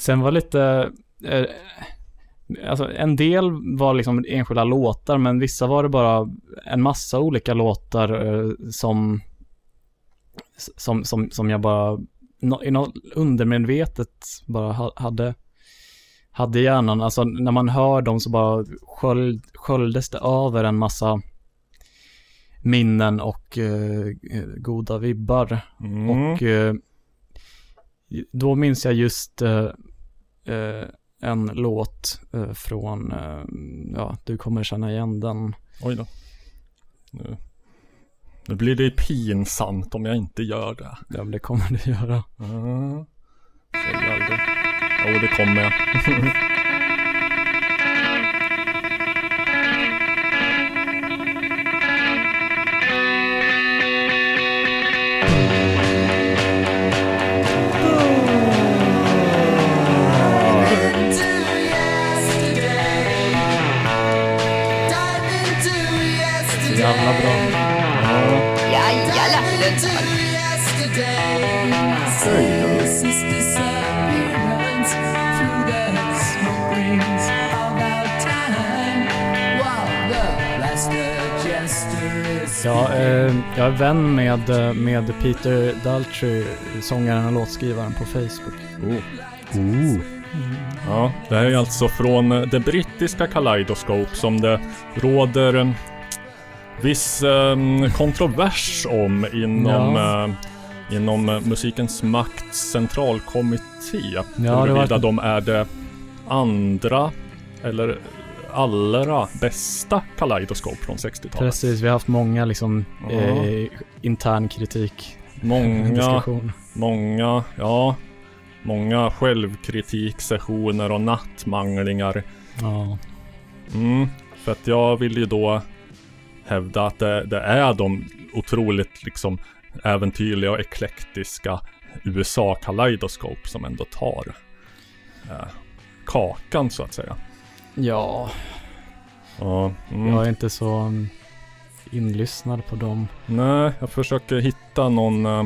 Sen var lite, eh, alltså en del var liksom enskilda låtar, men vissa var det bara en massa olika låtar eh, som, som, som, som jag bara, i något undermedvetet bara ha, hade, hade i hjärnan. Alltså när man hör dem så bara sköld, sköljdes det över en massa minnen och eh, goda vibbar. Mm. Och eh, då minns jag just eh, en låt eh, från, eh, ja, du kommer känna igen den. Oj då. Nu, nu blir det pinsamt om jag inte gör det. Ja, men det kommer du göra. Mm. Säg aldrig. Jo, det kommer jag. jag är vän med, eh, med Peter Daltrey, sångaren och låtskrivaren på Facebook. Oh. Ja, det här är alltså från eh, det brittiska Kaleidoscope som det råder viss eh, kontrovers om inom, Ja. eh, inom Musikens Makts centralkommitté. Ja, det var- Huruvida de är det andra eller allra bästa Kaleidoscope från 60-talet. Precis, vi har haft många liksom Ja. eh, intern kritik, Många. Många, ja, många självkritik-sessioner och nattmanglingar. Ja. Mm, för att jag vill ju då hävda att det, det är de otroligt liksom äventyrliga och eklektiska USA Kaleidoscope som ändå tar eh, kakan så att säga. Ja, Ja, mm. jag är inte så um, inlyssnad på dem. Nej, jag försöker hitta någon eh,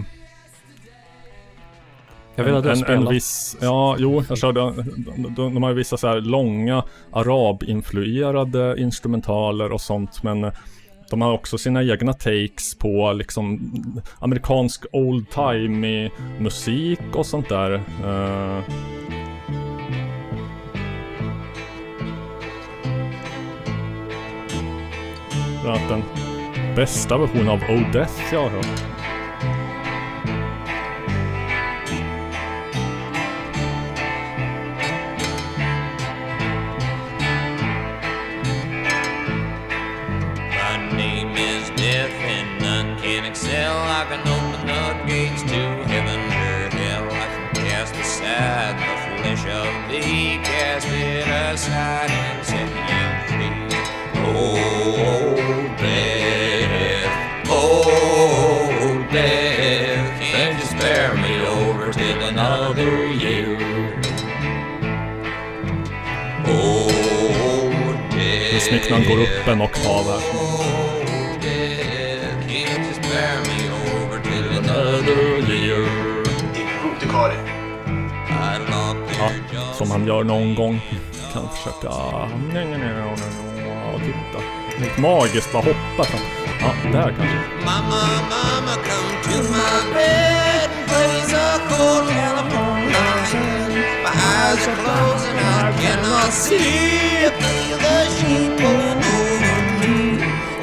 Jag vet att du har en, en spelat. viss, ja, jo, jag körde, de, de, de har ju vissa så här långa arabinfluerade instrumentaler och sånt, men de har också sina egna takes på liksom amerikansk old time musik och sånt där. Eh, Bland annat den bästa versionen av Oh Death jag har hört. My name is death, and none can excel. I can open the gates to heaven or hell. I can cast aside He cast it aside and set you free. Oh, death, another year? Oh, death. Smicknan går upp en oktav här. Ja, som han gör någon gång. Kan försöka... Nej, nej, nej, nej, nej, Titta. Lite magiskt, bara hoppa. fram. Ja, där kanske. Mama, mama, come to my bed and please a cold eyes are closed and I cannot see. I feel the sheep pulling over me.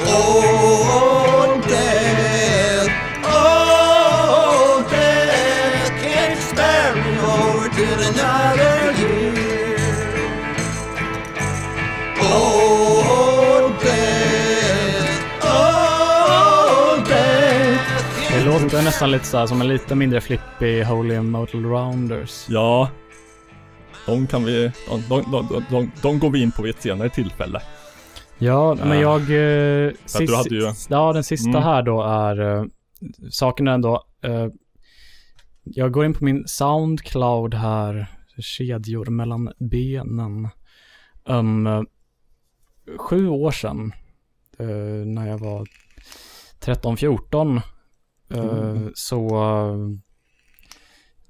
Oh, death, oh, death, can't you spare me over till another year? Oh, death, oh, death. Det låter nästan lite såhär som en lite mindre flippig Holy Motel Rounders. Ja. De kan vi... De, de, de, de, går vi in på vid ett senare tillfälle. Ja, men Ja. jag... Eh, hade ju- Ja, den sista Mm. här då är... Eh, saken är ändå... Eh, jag går in på min Soundcloud här. Kedjor mellan benen. Um, sju år sedan. eh, när jag var 13-14. eh, Mm. Så...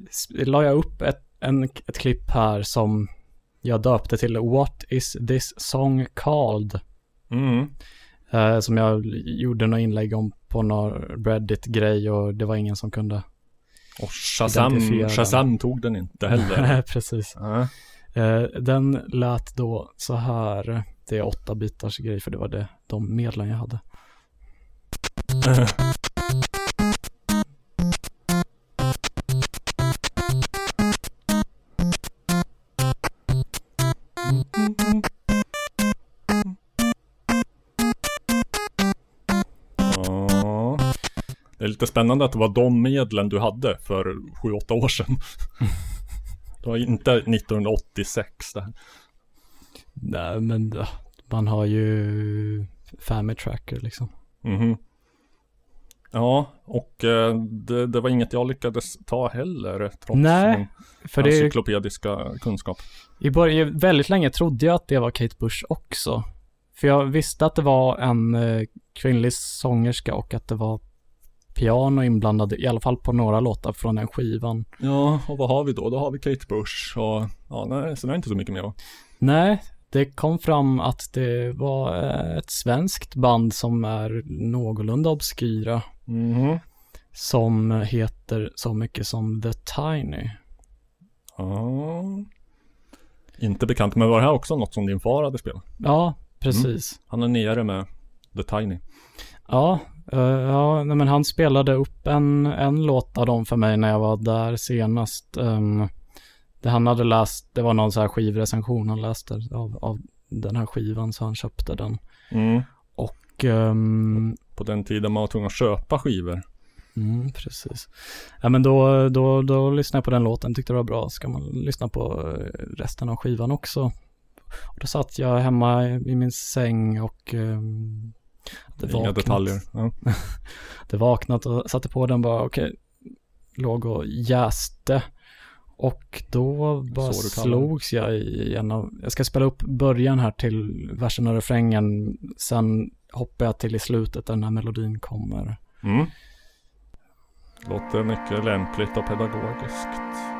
s- la jag upp ett, en, ett klipp här som jag döpte till What is this song called? Mm. Eh, som jag gjorde några inlägg om på någon Reddit-grej och det var ingen som kunde. Och Shazam. Shazam tog den inte heller. Precis. Ja. Eh, den lät då så här. Det är åtta bitars grej för det var det, de medlen jag hade. Ja. Det är lite spännande att det var de medlen du hade för 7-8 år sedan. Det var inte 1986 det här. Nej, men man har ju Family Tracker liksom. Mhm. Ja, och eh, det, det var inget jag lyckades ta heller trots Nej, min För det, encyklopediska kunskap. i början, väldigt länge trodde jag att det var Kate Bush också. För jag visste att det var en eh, kvinnlig sångerska och att det var piano inblandade, i alla fall på några låtar från den skivan. Ja, och vad har vi då? Då har vi Kate Bush och ja, nej, så det är inte så mycket mer va? Nej, det kom fram att det var eh, ett svenskt band som är någorlunda obskyra. Mhm. Som heter så mycket som The Tiny. Ja. Inte bekant, men var det här också något som din far hade spelat? Ja, precis. Han är nere med The Tiny. Ja, eh, ja nej, men han spelade upp en, en låt av dem för mig när jag var där senast. Um, det han hade läst, det var någon så här skivrecension han läste av, av den här skivan så han köpte den. Mm. Och ehm, På den tiden man var tvungen att köpa skivor. Mm, precis. Ja, men då, då, då lyssnade jag på den låten, tyckte det var bra. Ska man lyssna på eh, resten av skivan också? Och då satt jag hemma i i min säng och um, Inga detaljer. Ja. Det vaknat och satte på den bara, okej, låg och jäste. Och då bara det. slogs jag i en av, jag ska spela upp början här till versen och refrängen, sen hoppar jag till i slutet där den här melodin kommer. Mm. Låter mycket lämpligt och pedagogiskt.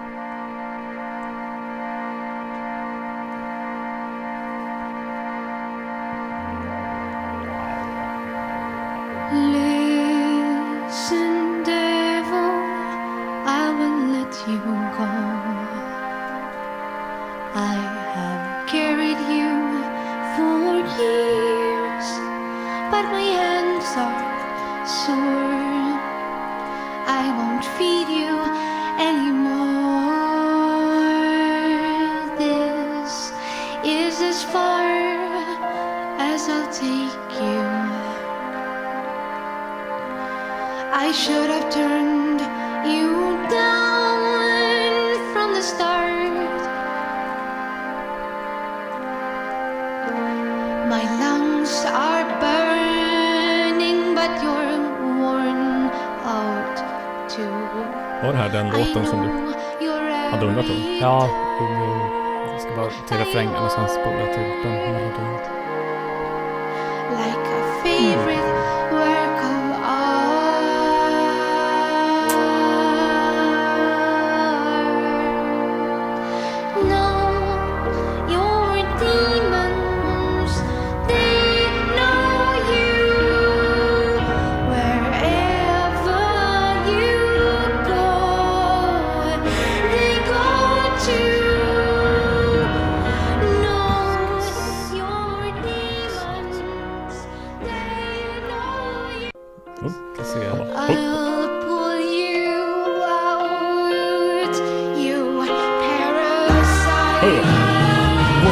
Ja,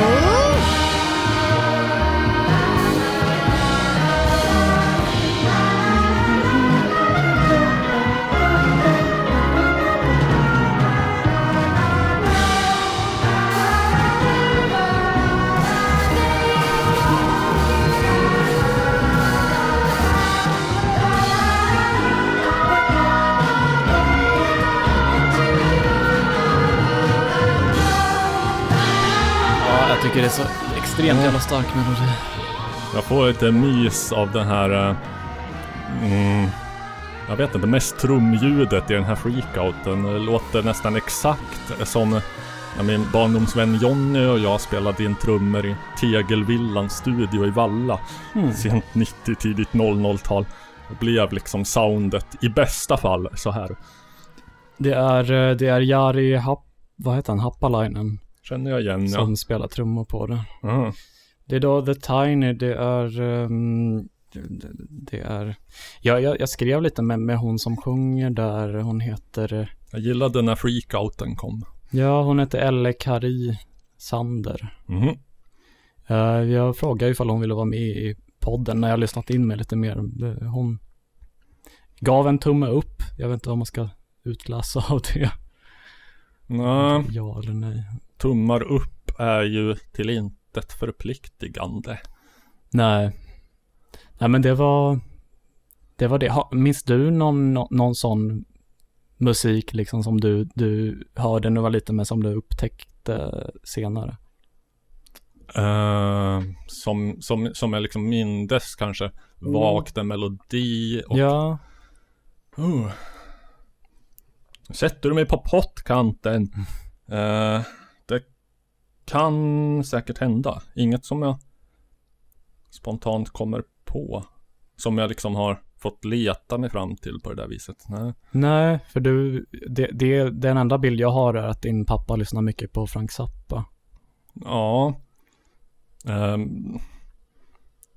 jag tycker det är så extremt jävla stark melodi. Jag får lite mys av den här... eh, Mm, jag vet inte, mest trumljudet i den här freakouten. Det låter nästan exakt som när min barndomsvän Jonny och jag spelade in trummor i Tegelvillans studio i Valla. Sent 90, tidigt 00-tal. Det blev liksom soundet i bästa fall så här. Det är, eh, det är Jari Happ, vad heter han, Happalainen Känner jag igen ja. som spelar trummor på det. Mm. Det är då The Tiny, det är, ehm, det- det är, ja, jag, jag skrev lite med, med hon som sjunger där, hon heter, eh, Jag gillade när freakouten kom. ja hon heter Elle Kari Sander. Mhm. Eh, jag frågade ifall hon ville vara med i podden när jag lyssnat in mig lite mer. Hon gav en tumme upp, jag vet inte vad man ska utläsa av det. Nej, Ja eller nej. Tummar upp är ju till intet förpliktigande. Nej. Nej men det var, det var det. Ha- Minns du någon, nå- någon sån musik liksom som du, du hörde när du var liten men som du upptäckte senare? Eh, som, som, som jag liksom mindes kanske vagt en melodi och... Ja, Uh. Sätter du mig på pottkanten? Eh, det kan säkert hända. Inget som jag spontant kommer på. Som jag liksom har fått leta mig fram till på det där viset. Nej. nej för du, det, det, den enda bild jag har är att din pappa lyssnar mycket på Frank Zappa. Ja. Ehm,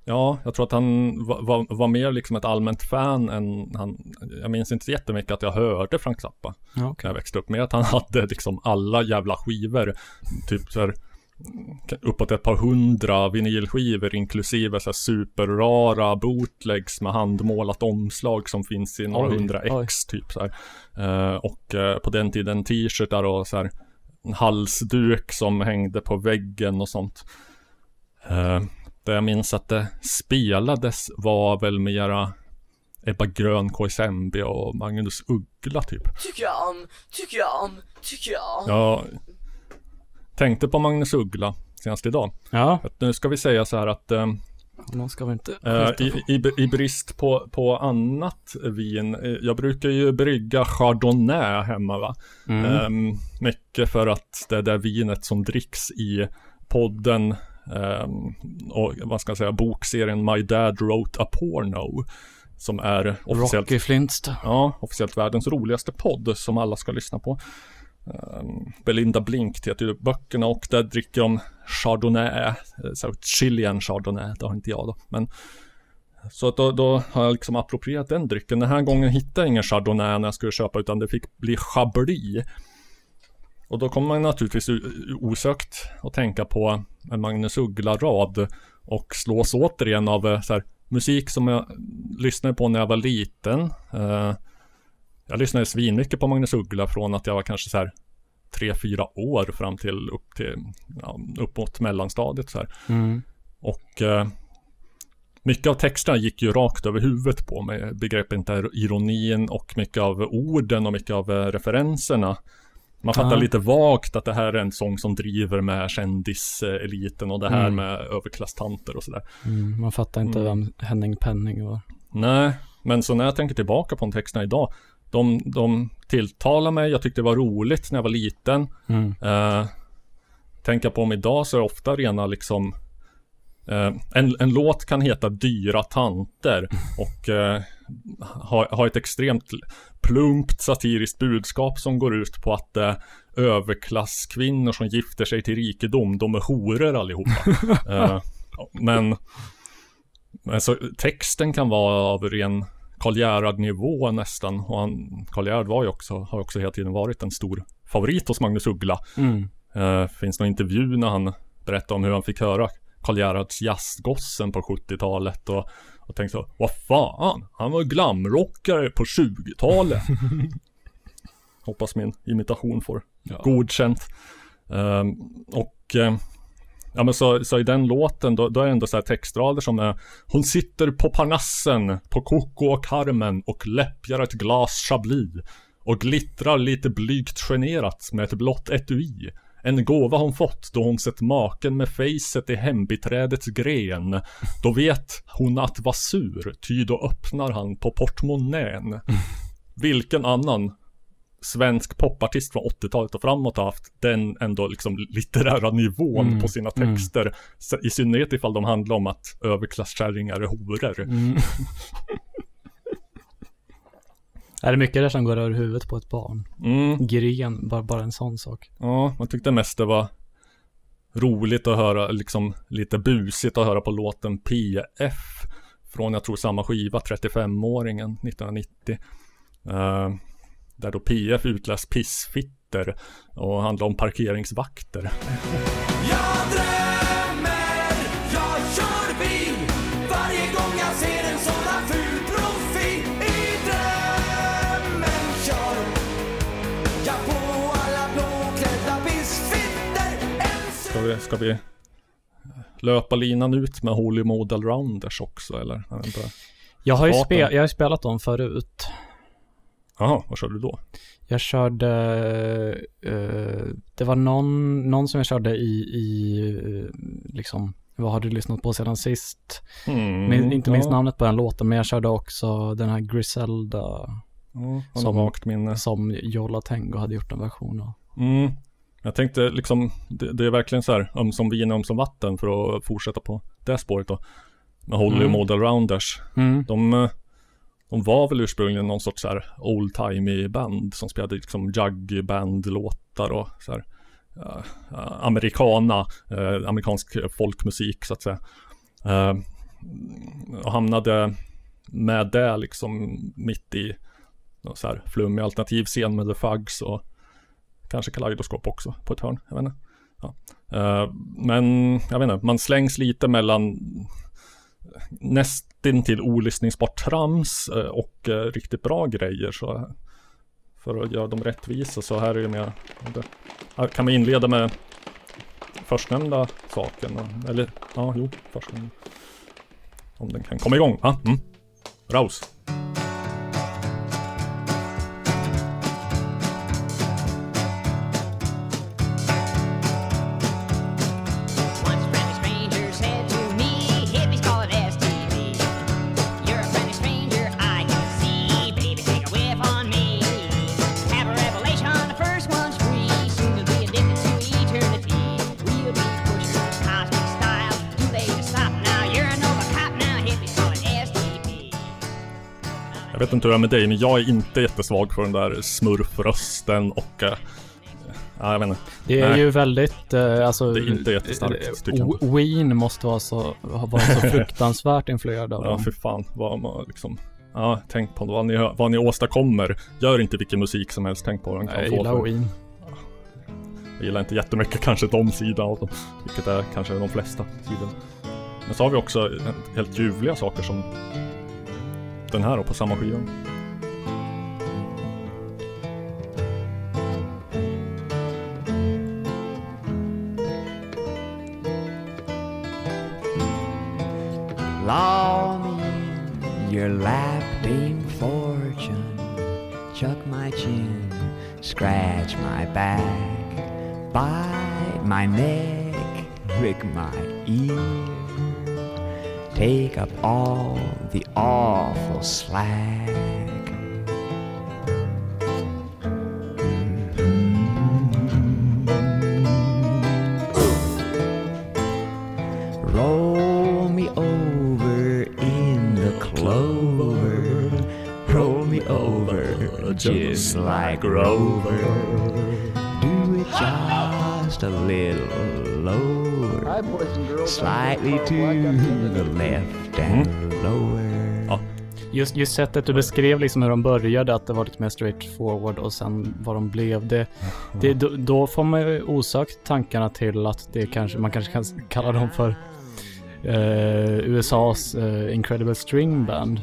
ja, jag tror att han var, var, var mer liksom ett allmänt fan än han, jag minns inte jättemycket att jag hörde Frank Zappa Ja, okej. när jag växte upp. Mer att han hade liksom alla jävla skivor. Typ så här uppåt ett par hundra vinylskivor inklusive så här superrara bootlegs med handmålat omslag som finns i några Oj, hundra oj. ex typ så här. Eh, och eh, på den tiden t-shirtar och så här en halsduk som hängde på väggen och sånt. Uh, det jag minns att det spelades var väl mera Ebba Grön, KSMB och Magnus Uggla typ. Tycker jag om, tycker jag om, tycker jag om. Jag tänkte på Magnus Uggla senast idag. Ja, Att nu ska vi säga så här att eh, någon ska väl inte eh, i, i, i brist på, på annat vin, eh, jag brukar ju brygga Chardonnay hemma va. Mm. Ehm, mycket för att det är det vinet som dricks i podden ehm, och vad ska jag säga, bokserien My Dad Wrote a Porno. Som är officiellt, Rocky Flintstone. ja, officiellt världens roligaste podd som alla ska lyssna på. Ehm, Belinda Blink heter ju böckerna och där dricker de Chardonnay, eh, så Chilean Chardonnay, det har inte jag då. Men så att då, då har jag liksom approprierat den drycken. Den här gången hittade jag ingen Chardonnay när jag skulle köpa utan det fick bli Chablis. Och då kommer man naturligtvis osökt att tänka på en Magnus Uggla-rad och slås återigen av eh, så här, musik som jag lyssnade på när jag var liten. Eh, jag lyssnade svinmycket på Magnus Uggla från att jag var kanske så här tre, fyra år fram till upp till, ja, upp mot mellanstadiet så här. Mm. Och eh, mycket av texterna gick ju rakt över huvudet på mig. Begreppet ironin och mycket av orden och mycket av eh, referenserna. Man fattar Ja. lite vagt att det här är en sång som driver med kändiseliten och det här Mm. med överklasstanter och sådär. Mm, man fattar inte Mm. vem Henning Penning var. Nej, men så när jag tänker tillbaka på de texterna idag, de, de tilltalar mig, jag tyckte det var roligt när jag var liten. Mm. Eh, tänka på om idag så är det ofta rena liksom eh, en, en låt kan heta Dyra tanter och eh, ha, ha ett extremt plumpt satiriskt budskap som går ut på att eh, överklasskvinnor som gifter sig till rikedom, de är horor allihopa. men men så texten kan vara av ren Karl Gerhard-nivå nästan. Och han, Karl Gerhard var ju också, har också hela tiden varit en stor favorit hos Magnus Uggla. Mm. Finns någon intervju när han berättar om hur han fick höra Karl Gerhards Jazzgossen på 70-talet och, och tänkte så, vad fan, han var glamrockare på 20-talet. Hoppas min imitation får godkänt. Ehm, och eh, Ja men så, så i den låten då, då är det ändå så här textrader som är Hon sitter på Parnassen på Coco och Carmen och läppjar ett glas chablis och glittrar lite blygt generat med ett blått etui. En gåva hon fått då hon sett maken med facet i hembiträdets gren. Då vet hon att var sur, ty då öppnar han på portmonnän. Vilken annan svensk popartist från 80-talet och framåt har haft den ändå liksom litterära nivån Mm, på sina mm. texter. Så I synnerhet ifall de handlar om att överklasskärringar är horor. Är det mycket där som går över huvudet på ett barn? Mm. Gren, bara, bara en sån sak. Ja, man tyckte mest det var roligt att höra, liksom lite busigt att höra på låten PF från, jag tror samma skiva, 35-åringen 1990. Eh, där då PF utläst pissfitter och handlar om parkeringsvakter. Ska vi, löpa linan ut med Holy Model Rounders också eller? Jag vet inte. Jag har ju spe, jag har spelat dem förut. Jaha, vad körde du då? Jag körde, eh, det var någon, någon som jag körde i, i eh, liksom, vad har du lyssnat på sedan sist? Mm, Min, inte minst ja. namnet på den låten, men jag körde också den här Griselda Ja, som som, som Jolla Tengo hade gjort en version av. Mm. Jag tänkte liksom, det, det är verkligen så här, ömsom vin ömsom vatten för att fortsätta på det spåret då. Med Holly Mm. Model Rounders. Mm. De, eh, de var väl ursprungligen någon sorts så här old timey band som spelade liksom jug band låtar och så här ja, americana, eh, amerikansk folkmusik så att säga. Eh, och hamnade med det liksom mitt i så här flummig alternativ scen med The Fugs och kanske Kaleidoskop också på ett hörn. Jag vet inte. Ja. Eh, men jag vet inte, man slängs lite mellan nästintill olyssningsbart trams eh, och eh, riktigt bra grejer. Så för att göra dem rättvisa så här är det mer här kan vi inleda med förstnämnda saken. Eller ja, jo, förstnämnda. Om den kan komma igång. va? Mm. Raus. Inte hur det är med dig, men jag är inte jättesvag för den där smurfrösten och Ja, jag vet inte. Det är Nej. ju väldigt, eh, alltså... Det är inte jättestarkt, eh, tycker jag. Ween måste vara så, ha varit så fruktansvärt influerad av Ja, för fan. Vad man liksom... Ja, tänk på vad ni, vad ni åstadkommer. Gör inte vilken musik som helst. Tänk på vad den kan Jag få gillar för. Ween. Jag gillar inte jättemycket kanske de sidan av dem. Vilket är kanske de flesta sidorna. Men så har vi också helt ljuvliga saker som den här på samma skiva. Your lap, Dame Fortune. Chuck my chin, scratch my back, bite my neck, prick my ear. Take up all the slack. Roll me over in the clover. Roll me over just like Rover. Do it just a little lower. Slightly to the left. Just, just sättet du beskrev liksom hur de började, att det var lite mer straight forward och sen vad de blev. Det, det, då, då får man ju osökt tankarna till att det kanske, man kanske kan kalla dem för eh, USAs eh, Incredible String Band.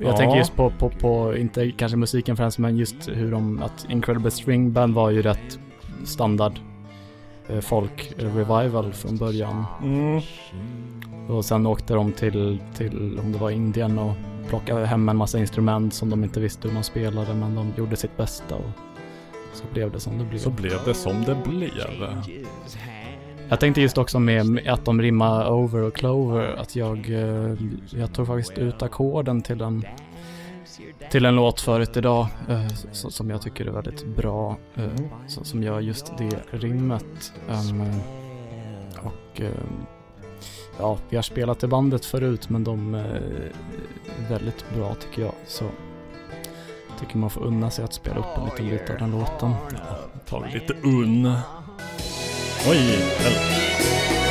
Jag Ja. tänker just på, på, på, inte kanske musiken främst, men just hur de, att Incredible String Band var ju rätt standard eh, folk revival från början. Mm. Och sen åkte de till, till, om det var Indien och plockade hem en massa instrument som de inte visste hur man spelade, men de gjorde sitt bästa och så blev det som det blev. Så blev det som det blev. Jag tänkte just också med att de rimmar over och clover, att jag, eh, jag tog faktiskt ut ackorden till en, till en låt förut idag, eh, som jag tycker är väldigt bra, eh, som gör just det rimmet. Ehm, och ehm, ja, vi har spelat i bandet förut, men de eh, är väldigt bra tycker jag. Så tycker man får unna sig att spela upp en liten bit av den låten. Tar vi lite unn. Oj, eller.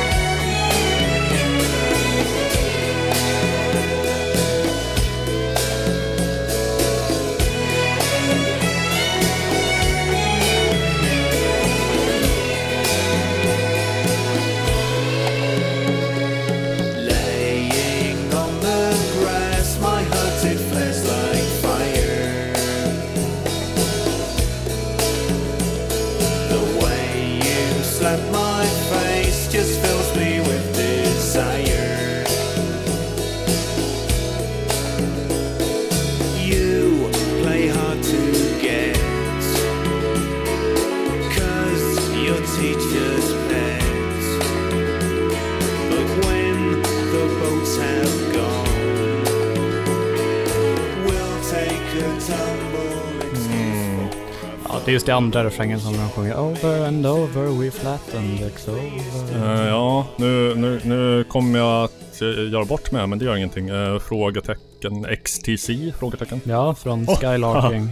Det är just det andra refrängen som de sjunger Over and over we flatten the clover. Eh, ja, nu, nu, nu kommer jag att eh, göra bort mig, men det gör ingenting. Uh, frågetecken XTC? Frågetecken. Ja, från Åh, Skylarking.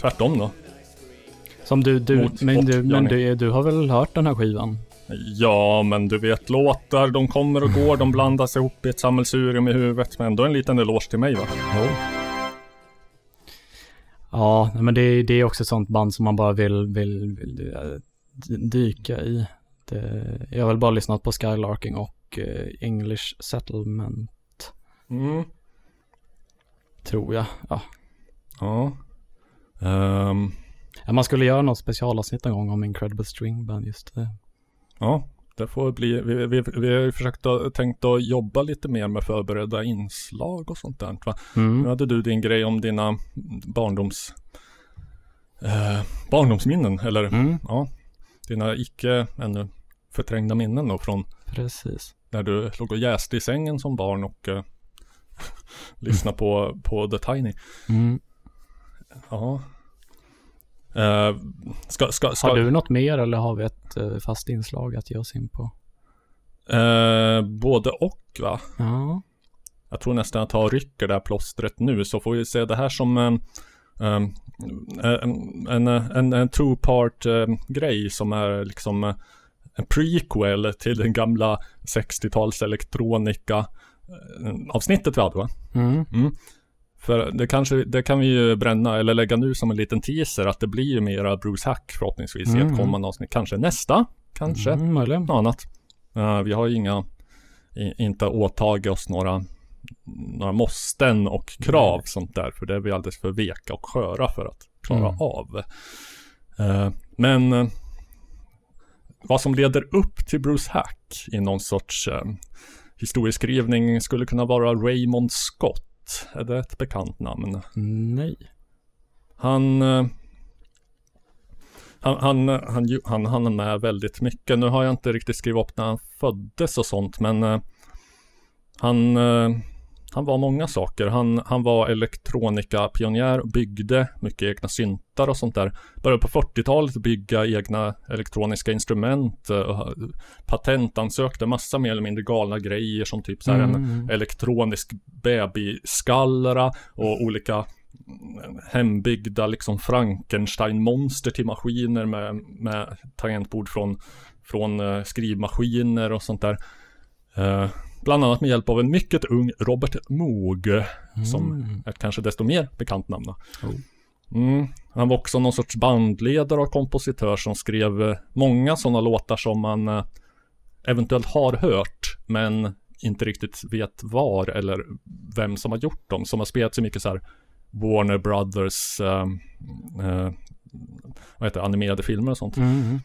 Tvärtom då. Som du, du, Mot men, du, men du, du har väl hört den här skivan? Ja, men du vet låtar, de kommer och går, de blandas ihop i ett sammelsurium i huvudet. Men ändå en liten eloge till mig va? Ja, men det, det är också ett sånt band som man bara vill, vill, vill eh, dyka i. Det, jag har väl bara lyssnat på Skylarking och eh, English Settlement, Mm. tror jag. Ja. Ja. Ja, Man skulle göra något specialavsnitt någon gång om Incredible String Band, just det. ja, det får bli. Vi, vi, vi har ju försökt att, tänkt att jobba lite mer med förberedda inslag och sånt där. Va? Mm. Nu hade du din grej om dina barndoms... Eh, barndomsminnen, eller Mm. ja, dina icke ännu förträngda minnen då från Precis. när du låg och jäste i sängen som barn och eh, lyssnade på, på The Tiny. Mm. Ja. Eh, ska, ska, ska, Har du något mer eller har vi ett eh, fast inslag att ge oss in på? eh, både och va? Ja. Jag tror nästan att jag rycker det här plåstret nu så får vi se det här som en, en, en, en, en, en two-part eh, grej som är liksom en prequel till den gamla 60-tals elektronika avsnittet vi hade va? Mm. Mm. För det kanske, det kan vi ju bränna eller lägga nu som en liten teaser att det blir ju mera Bruce Hack förhoppningsvis i Mm. ett kommande avsnitt. Kanske nästa, kanske Mm, något annat. Eh, vi har ju inga, i, inte åtagit oss några, några måsten och krav sånt där. För det är vi alldeles för veka och sköra för att klara Mm. av. Eh, men eh, vad som leder upp till Bruce Hack i någon sorts historieskrivning skulle kunna vara Raymond Scott. Scott, är det ett bekant namn? Nej. Han, eh, han, han, han, han, han är med väldigt mycket. Nu har jag inte riktigt skrivit upp när han föddes och sånt, men eh, han, eh, han var många saker. Han, han var elektronikapionjär, byggde mycket egna syntar och sånt där. Började på 40-talet bygga egna elektroniska instrument, eh, och patentansökte massa mer eller mindre galna grejer som typ så här en Mm. elektronisk babyskallra och olika mm, hembyggda liksom Frankenstein-monster till maskiner med, med tangentbord från, från eh, skrivmaskiner och sånt där. Eh, bland annat med hjälp av en mycket ung Robert Moog, som är kanske desto mer bekant namn. Mm. Han var också någon sorts bandledare och kompositör som skrev eh, många sådana låtar som man eh, eventuellt har hört, men inte riktigt vet var eller vem som har gjort dem. Som har spelats i mycket så här Warner Brothers, eh, eh, vad heter animerade filmer och sånt. Mm.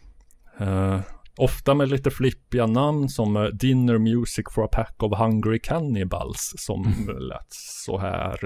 Eh, ofta med lite flippiga namn som eh, Dinner Music for a Pack of Hungry Cannibals som lät så här.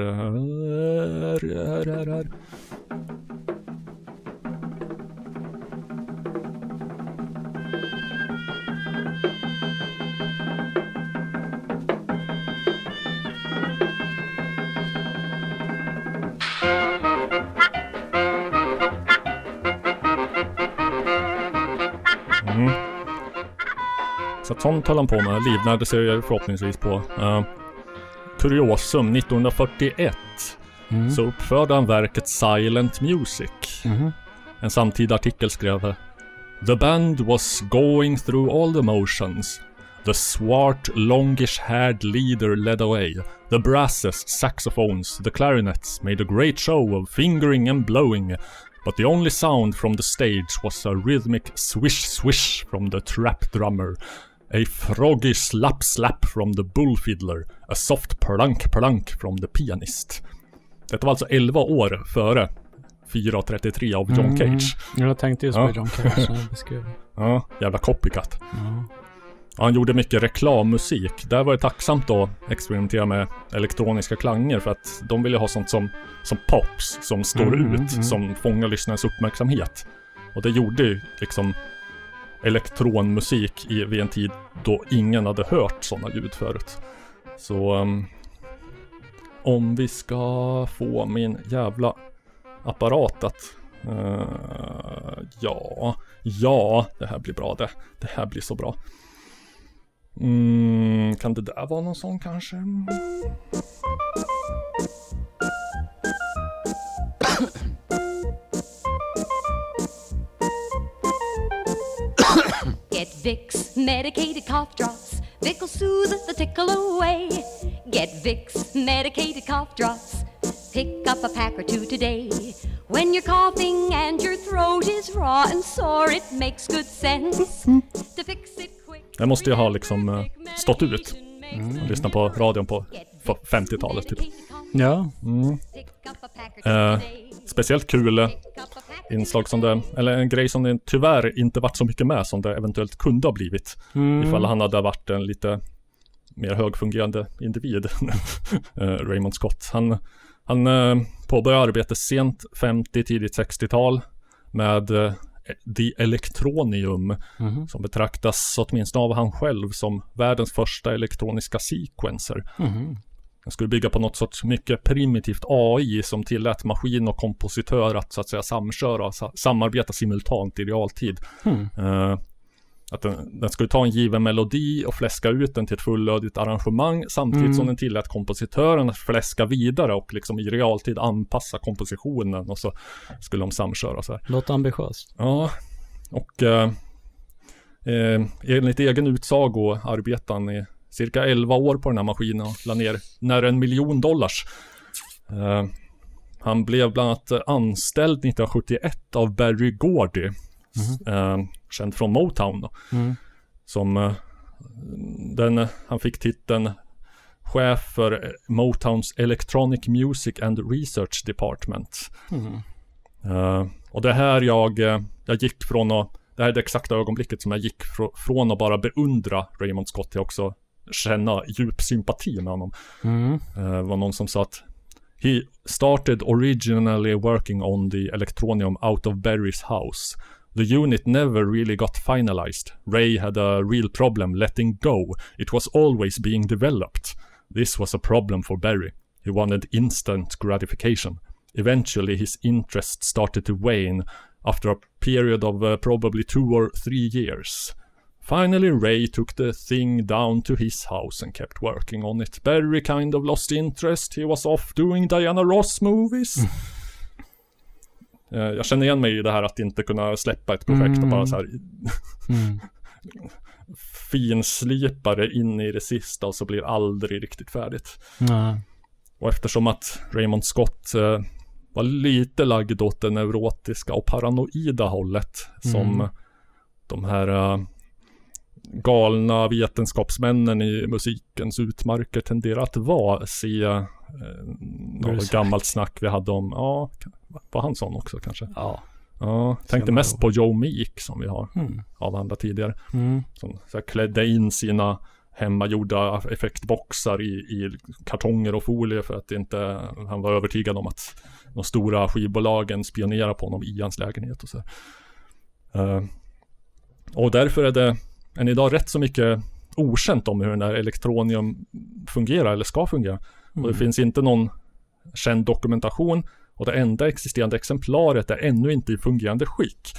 Så att sånt höll han på med, livnärde sig jag förhoppningsvis på. Uh, kuriosum, 1941 Mm. så uppförde han verket Silent Music. Mhm. En samtida artikel skrev The band was going through all the motions. The swart, longish-haired leader led away. The brasses, saxophones, the clarinets made a great show of fingering and blowing. But the only sound from the stage was a rhythmic swish-swish from the trap drummer. A froggy slap-slap from the bullfiddler. A soft plunk-plunk from the pianist. Detta var alltså 11 år före 4.33 av John Mm. Cage. Jag tänkte just Ja. på John Cage när jag beskrev. Ja, jävla copycat. Ja. Ja, Han gjorde mycket reklammusik. Där var det tacksamt att experimentera med elektroniska klanger för att de ville ha sånt som, som pops, som står Mm, ut, mm. som fångar lyssnarens uppmärksamhet. Och det gjorde ju liksom elektronmusik i, vid en tid då ingen hade hört sådana ljud förut. Så um, om vi ska få min jävla apparat att uh, ja, ja, det här blir bra det. Det här blir så bra. Mm, kan det där vara någon sån kanske? Vicks medicated cough drops. Vic will soothe the tickle away. Get Vicks medicated cough drops. Pick up a pack or two today. When you're coughing and your throat is raw and sore, it makes good sense to fix it quick. Det måste ju ha liksom eh, stått ut. Mm. Lyssna på radion på f- 50-talet typ. Ja. Mm. Eh, speciellt kul inslag som det, eller en grej som det tyvärr inte varit så mycket med som det eventuellt kunde ha blivit. Mm. Ifall han hade varit en lite mer högfungerande individ. eh, Raymond Scott. Han, han eh, påbörjade arbetet sent 50, tidigt 60-tal med eh, The Electronium Mhm. som betraktas åtminstone av han själv som världens första elektroniska sequencer. Mhm. Den skulle bygga på något sorts mycket primitivt AI som tillät maskin och kompositör att så att säga samköra, sa- samarbeta simultant i realtid. Hmm. Eh, att den, den skulle ta en given melodi och fläska ut den till ett fullödigt arrangemang samtidigt Mm. som den tillät kompositören att fläska vidare och liksom i realtid anpassa kompositionen och så skulle de samköra så här. Låter ambitiöst. Ja, och eh, eh, enligt egen utsago arbetade han i cirka 11 år på den här maskinen och la ner nära en miljon dollars. Eh, han blev bland annat anställd 1971 av Barry Gordy, eh, känd från Motown då, Mm. som eh, den, han fick titeln chef för Motowns Electronic Music and Research Department. Mm. Eh, och det här jag, jag gick från att, det här är det exakta ögonblicket som jag gick fr- från att bara beundra Raymond Scott till också känna djup sympati med honom. Mm. Eh, Det var någon som sa att He started originally working on the electronium out of Barry's house. The unit never really got finalized. Ray had a real problem letting go. It was always being developed. This was a problem for Barry. He wanted instant gratification. Eventually, his interest started to wane after a period of uh, probably two or three years. Finally, Ray took the thing down to his house and kept working on it. Barry kind of lost interest. He was off doing Diana Ross movies. Eh, Jag känner igen mig i det här att inte kunna släppa ett projekt och Mm. bara så här Mm. finslipa det in i det sista och så blir aldrig riktigt färdigt. Nej. Och eftersom att Raymond Scott eh, var lite lagd åt det neurotiska och paranoida hållet som Mm. de här eh, galna vetenskapsmännen i musikens utmarker tenderar att vara. Se eh, något gammalt snack vi hade om, ja, var han sån också kanske? Ja. Ja, tänkte mest på Joe Meek som vi har Mm. avhandlat tidigare. Mm. Som så här, klädde in sina hemmagjorda effektboxar i, i kartonger och folie för att inte han var övertygad om att de stora skivbolagen spionerar på honom i hans lägenhet och så. Eh, och därför är det än idag rätt så mycket okänt om hur den där elektronium fungerar eller ska fungera. Och Mm. det finns inte någon känd dokumentation och det enda existerande exemplaret är ännu inte i fungerande skick.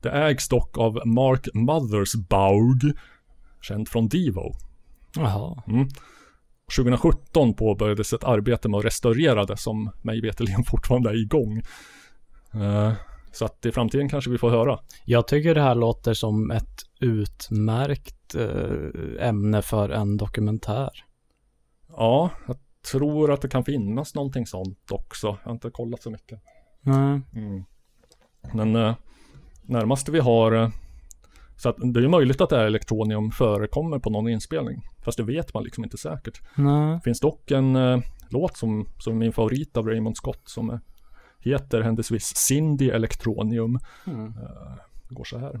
Det ägs dock av Mark Mothersbaugh, känd från Devo. Jaha. Mm. 2017 påbörjades ett arbete med att restaurera det som mig veterligen fortfarande är igång. Eh, så att i framtiden kanske vi får höra. Jag tycker det här låter som ett utmärkt eh, ämne för en dokumentär. Ja, jag tror att det kan finnas någonting sånt också. Jag har inte kollat så mycket. Nej. Mm. Men eh, närmaste vi har eh, så att det är möjligt att det här elektronium förekommer på någon inspelning. Fast det vet man liksom inte säkert. Nej. Det finns dock en eh, låt som, som är min favorit av Raymond Scott som är, heter händelsevis Cindy Electronium. Mm. Eh, går så här.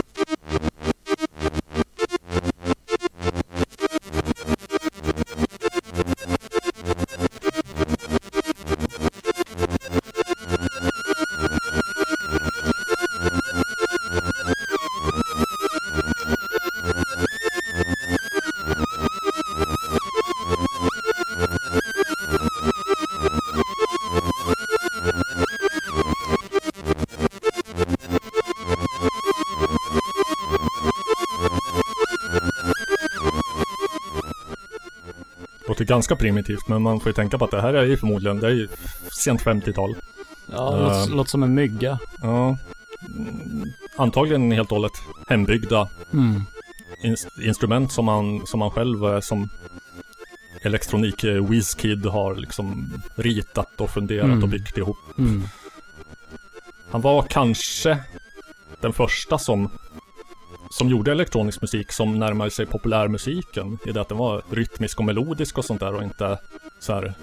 ganska primitivt men man får ju tänka på att det här är ju förmodligen, det är ju sent 50-tal. Ja, Eh, låter, låter som en mygga. Ja. Antagligen helt och hållet hembyggda Mm. ins- instrument som man, som man själv eh, som elektronik eh, whiz-kid har liksom ritat och funderat Mm. och byggt ihop. Mm. Han var kanske den första som som gjorde elektronisk musik som närmade sig populärmusiken i det att den var rytmisk och melodisk och sånt där och inte så här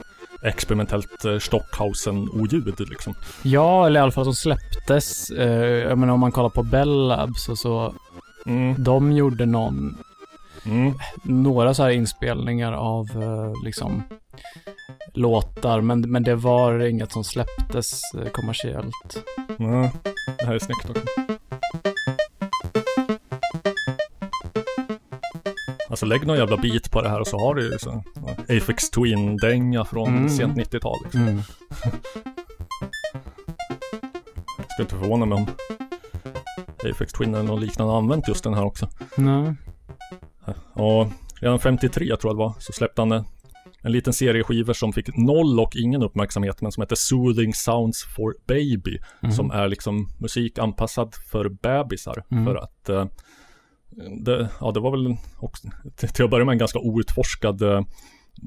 experimentellt eh, Stockhausen-oljud liksom. Ja, eller i alla fall som släpptes. Eh, jag menar om man kollar på Bell Labs och så. Mm. De gjorde någon, Mm. några så här inspelningar av eh, liksom låtar, men, men det var inget som släpptes kommersiellt. Ja, det här är snyggt också. Alltså lägg någon jävla bit på det här och så har du ju så Aphex Twin-dänga från Mm. sent 90-tal. Liksom. Mm. Ska inte förvåna mig om Aphex Twin eller något liknande använt just den här också. Nej. Och redan 53 tror jag det var, så släppte han en, en liten serie skivor som fick noll och ingen uppmärksamhet, men som heter Soothing Sounds for Baby. Mhm. Som är liksom musik anpassad för bebisar. Mm. För att eh, det, ja, det var väl också, till, att börja med en ganska outforskad eh,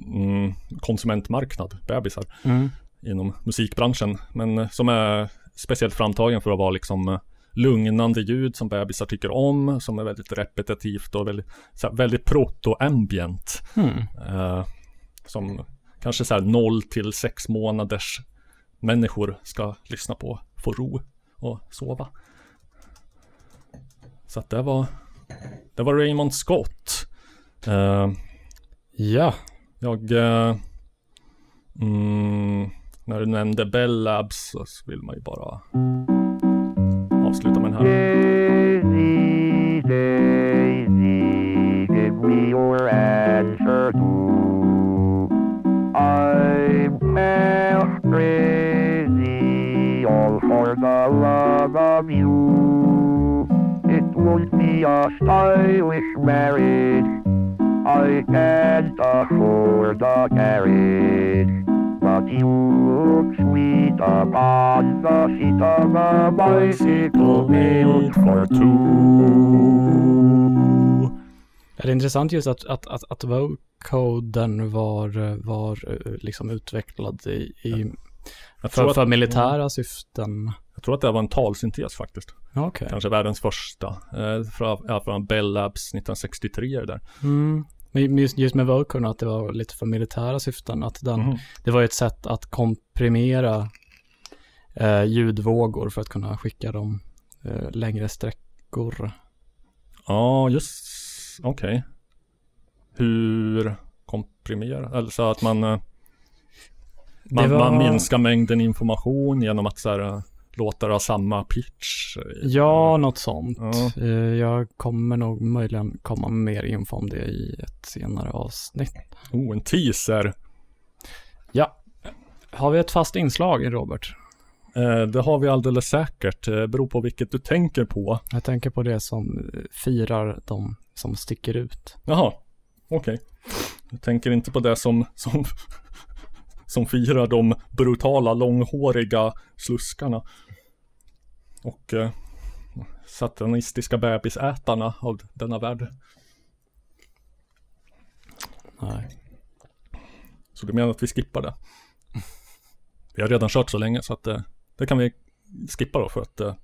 mm, konsumentmarknad, bebisar, Mm. inom musikbranschen. Men eh, som är speciellt framtagen för att vara liksom eh, lugnande ljud som bebisar tycker om, som är väldigt repetitivt och väldigt, så här, väldigt proto-ambient. Mm. Eh, som kanske så här 0 till 6 månaders människor ska lyssna på, få ro och sova. Så att det var Det var Raymond Scott. Eh, Ja. jag... Eh, mm, när du nämnde Bell Labs så vill man ju bara avsluta med den här. Daisy, Daisy, give me your answer too. I'm half crazy, all for the love of you. Won't be a stylish marriage. I can't afford a carriage. But you look sweet upon the seat of a bicycle built for two. Det är intressant just att, att, att, att vocoden var, var eh, liksom utvecklad i, i för, att- för militära syften. Jag tror att det var en talsyntes faktiskt. Okej. Kanske världens första. Eh, från, från Bell Labs 1963 är det där. Mm. Men just, just med vocodern att det var lite för militära syften. Att den, Mhm. Det var ett sätt att komprimera eh, ljudvågor för att kunna skicka dem eh, längre sträckor. Ja, just okej. Hur komprimerar, eller så att man, eh, man, Det var- man minskar mängden information genom att så här, eh, låta det ha samma pitch. Ja, något sånt. Ja. Eh, Jag kommer nog möjligen komma med mer info om det i ett senare avsnitt. Oh, en teaser. Ja. Har vi ett fast inslag, Robert? Eh, det har vi alldeles säkert. Det beror på vilket du tänker på. Jag tänker på det som eh, firar de som sticker ut. Jaha, okej. Jag tänker inte på det som, som, som firar de brutala, långhåriga sluskarna. Och eh, satanistiska bebisätarna av denna värld. Nej. Så du menar att vi skippar det? Vi har redan kört så länge så att eh, det kan vi skippa då för att eh,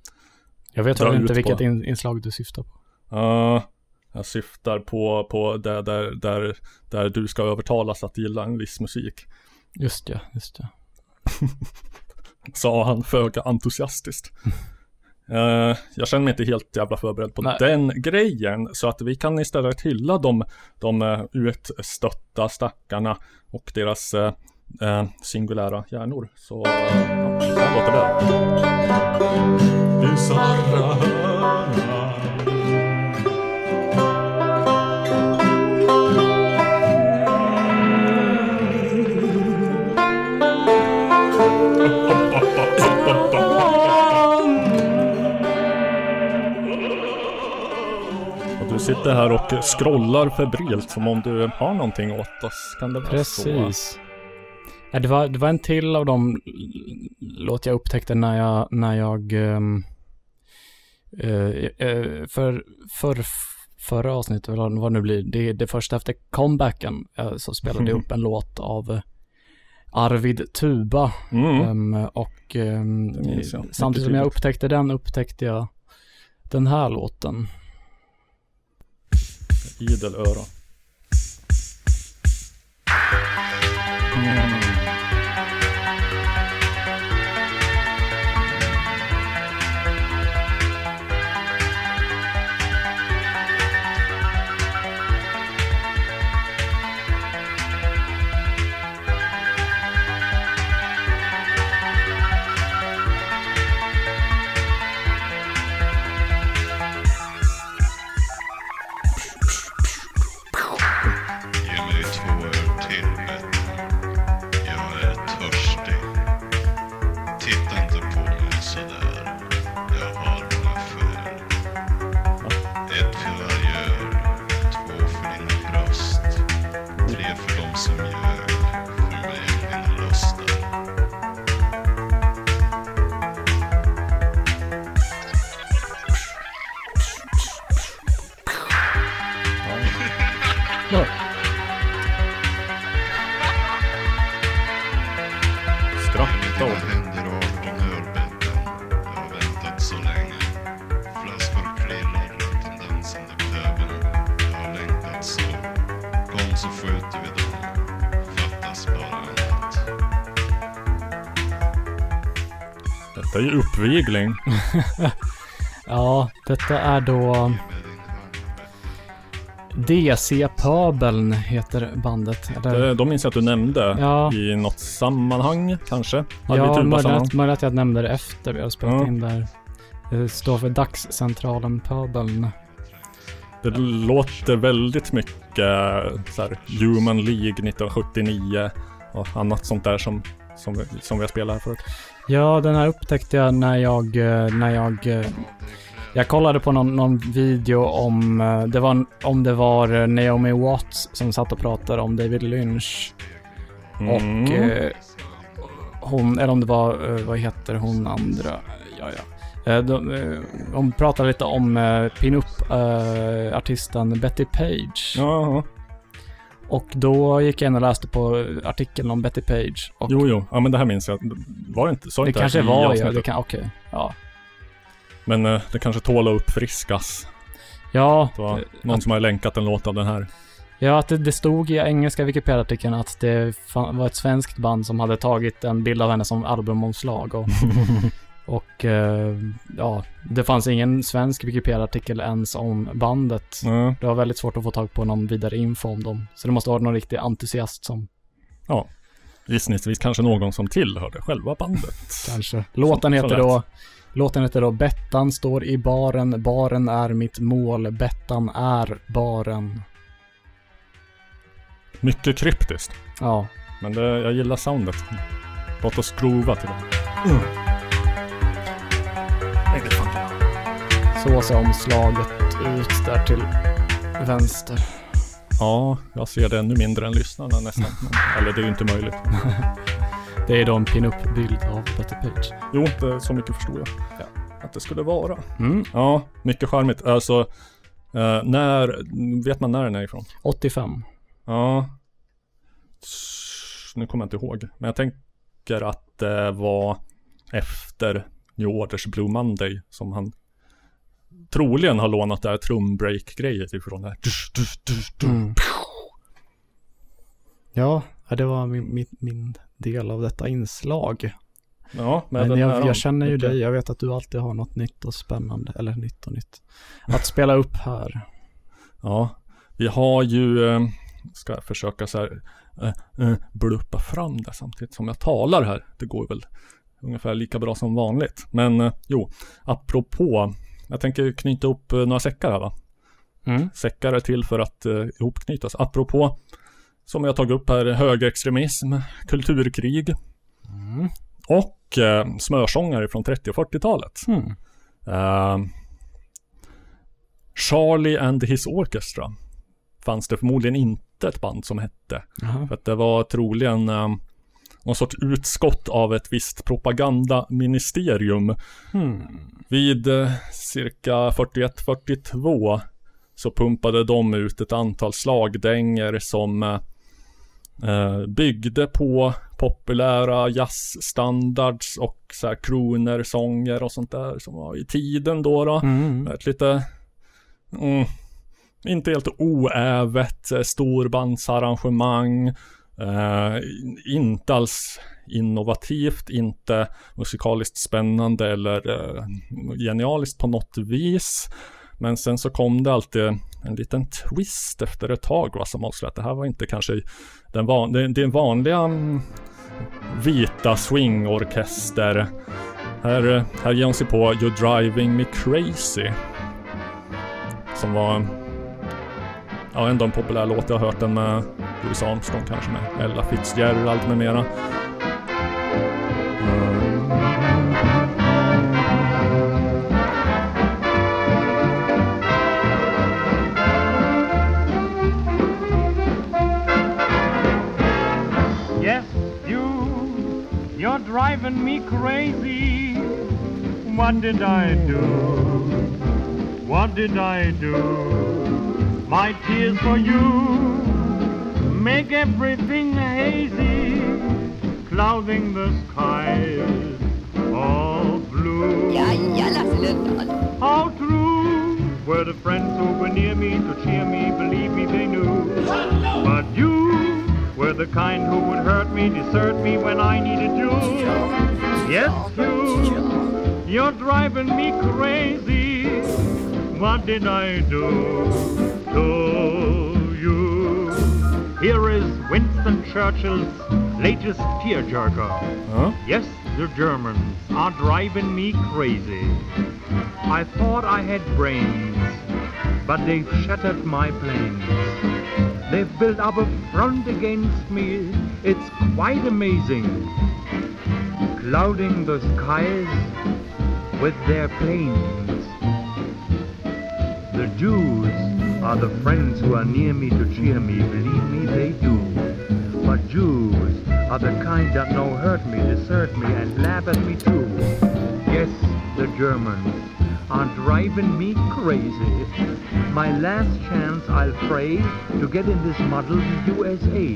Jag vet väl inte på- vilket in, inslag du syftar på. Ja, jag syftar på, på det där, där, där du ska övertalas att gilla en viss musik. Just det, just det. Sa han föga entusiastiskt. Eh, jag känner mig inte helt jävla förberedd på Nej. den grejen. Så att vi kan istället hylla de, de uh, utstötta stackarna och deras eh, eh, singulära hjärnor. Så uh, ja, så låter det. Bisarra sitter här och scrollar febrilt som om du har någonting åt oss. Kan det vara så? Ja, det, var, det var en till av de låt jag upptäckte när jag, när jag ehm, eh, eh, för, för förra avsnittet, eller vad det nu blir, det, det första efter comebacken, eh, så spelade jag upp en låt av Arvid Tuba. Mm. Ehm, och. Mycket samtidigt som jag upptäckte den upptäckte jag den här låten. Idel öra. Ge Detta är ju uppvigling. Ja, detta är då DC Pöbeln heter bandet. Eller, Det, de minns jag att du nämnde Ja. i något sammanhang kanske. Hade ja, möjligt att, jag nämnde det efter vi har spelat Ja. in där. Det står för Dagscentralen Pöbeln. Det låter väldigt mycket så här, Human League 1979 och annat sånt där som, som, som vi har spelat här förut. Ja, den här upptäckte jag när jag, eh, när jag, eh, jag kollade på någon, någon video om, eh, det var, om det var Naomi Watts som satt och pratade om David Lynch. Mm. Och eh, hon, eller om det var, vad heter hon andra? Ja, ja. Eh, de, eh, hon pratade lite om eh, pin-up-artisten Betty Page. Ja, Och då gick jag in och läste på artikeln om Betty Page. Och jo, jo. Ja, men det här minns jag. Var det inte? Sa det inte kanske var ja, avsnittet? det kan, okej. Ja. Men eh, det kanske tål att uppfriskas. Ja, Det var eh, någon som har länkat en låt av den här. Ja, att det, det stod i engelska Wikipedia-artikeln att det var ett svenskt band som hade tagit en bild av henne som albumomslag. Och, och eh, ja, det fanns ingen svensk Wikipedia-artikel ens om bandet. Ja. Det var väldigt svårt att få tag på någon vidare info om dem. Så det måste vara någon riktig entusiast som Ja. Gissningsvis kanske någon som tillhörde själva bandet. kanske. Låten heter som då. Låten heter då Bettan står i baren, baren är mitt mål, Bettan är baren. Mycket kryptiskt. Ja, Men det, jag gillar soundet. Låt oss grova till det. Så ser omslaget ut där till vänster. Ja, jag ser det ännu mindre än lyssnarna nästan. Eller det är ju inte möjligt. Det är då en pin-up-bild av Betty Page. Jo, det, så mycket förstod jag. Att det skulle vara. Mm. Ja, mycket charmigt. Alltså, eh, när, vet man när den är ifrån? 85. Ja. Nu kommer jag inte ihåg. Men jag tänker att det var efter New Orders Blue Monday som han troligen har lånat det här trumbreak-grejet ifrån. Det här. Mm. Ja, det var min, min, min del av detta inslag. Ja, men, jag, jag känner ju mycket- dig, jag vet att du alltid har något nytt och spännande, eller nytt och nytt, att spela upp här. Ja, vi har ju, eh, ska jag försöka så här, eh, eh, bluppa fram det samtidigt som jag talar här. Det går väl ungefär lika bra som vanligt. Men eh, jo, apropå, jag tänker knyta upp eh, några säckar här va. Mm. Säckar är till för att eh, ihopknytas. Apropå, som jag tagit upp här, högerextremism, kulturkrig Mm. och eh, smörsångare från 30 och 40-talet. Mm. Eh, Charlie and his Orchestra fanns det förmodligen inte ett band som hette. För att det var troligen eh, någon sorts utskott av ett visst propagandaministerium. Hmm. Vid eh, cirka 41-42 så pumpade de ut ett antal slagdänger som eh, eh, byggde på populära jazzstandards och så här crooner-sånger och sånt där som var i tiden då. då. Mm. Ett lite, mm, inte helt oävet eh, Eh, inte alls innovativt, inte musikaliskt spännande eller eh, genialiskt på något vis. Men sen så kom det alltid en liten twist efter ett tag va, som avslöjade att det här var inte kanske den, van, den, den vanliga mm, vita swingorkester. Här, eh, här ger hon sig på You're driving me crazy. Som var ja, ändå en populär låt. Jag har hört den med Louis Armstrong kanske med Ella Fitzgerald med mera. Yes, you, you're driving me crazy. What did I do? What did I do? My tears for you make everything hazy, clouding the skies all blue. Jalla. How true were the friends who were near me to cheer me, believe me, they knew. But you were the kind who would hurt me, desert me when I needed you. Yes, you, you're driving me crazy. What did I do to you. Here is Winston Churchill's latest tearjerker. Ja. Yes, the Germans are driving me crazy. I thought I had brains, but they've shattered my plans. They've built up a front against me. It's quite amazing. Clouding the skies with their planes. The Jews are the friends who are near me to cheer me. Believe me, they do. But Jews are the kind that no hurt me, desert me, and laugh at me too. Yes, the Germans are driving me crazy. My last chance, I'll pray to get in this muddled USA.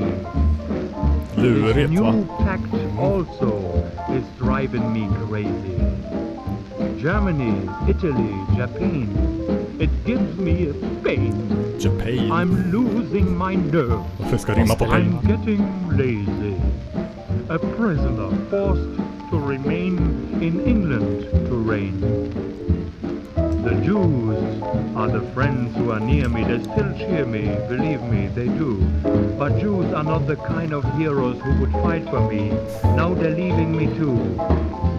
Lurigt New pact also is driving me crazy. Germany, Italy, Japan, it gives me a pain. Japan. I'm losing my nerve. Varför ska rimma på I'm getting lazy. A prisoner forced to remain in England to reign. The Jews are the friends who are near me. They still cheer me, believe me, they do. But Jews are not the kind of heroes who would fight for me. Now they're leaving me too.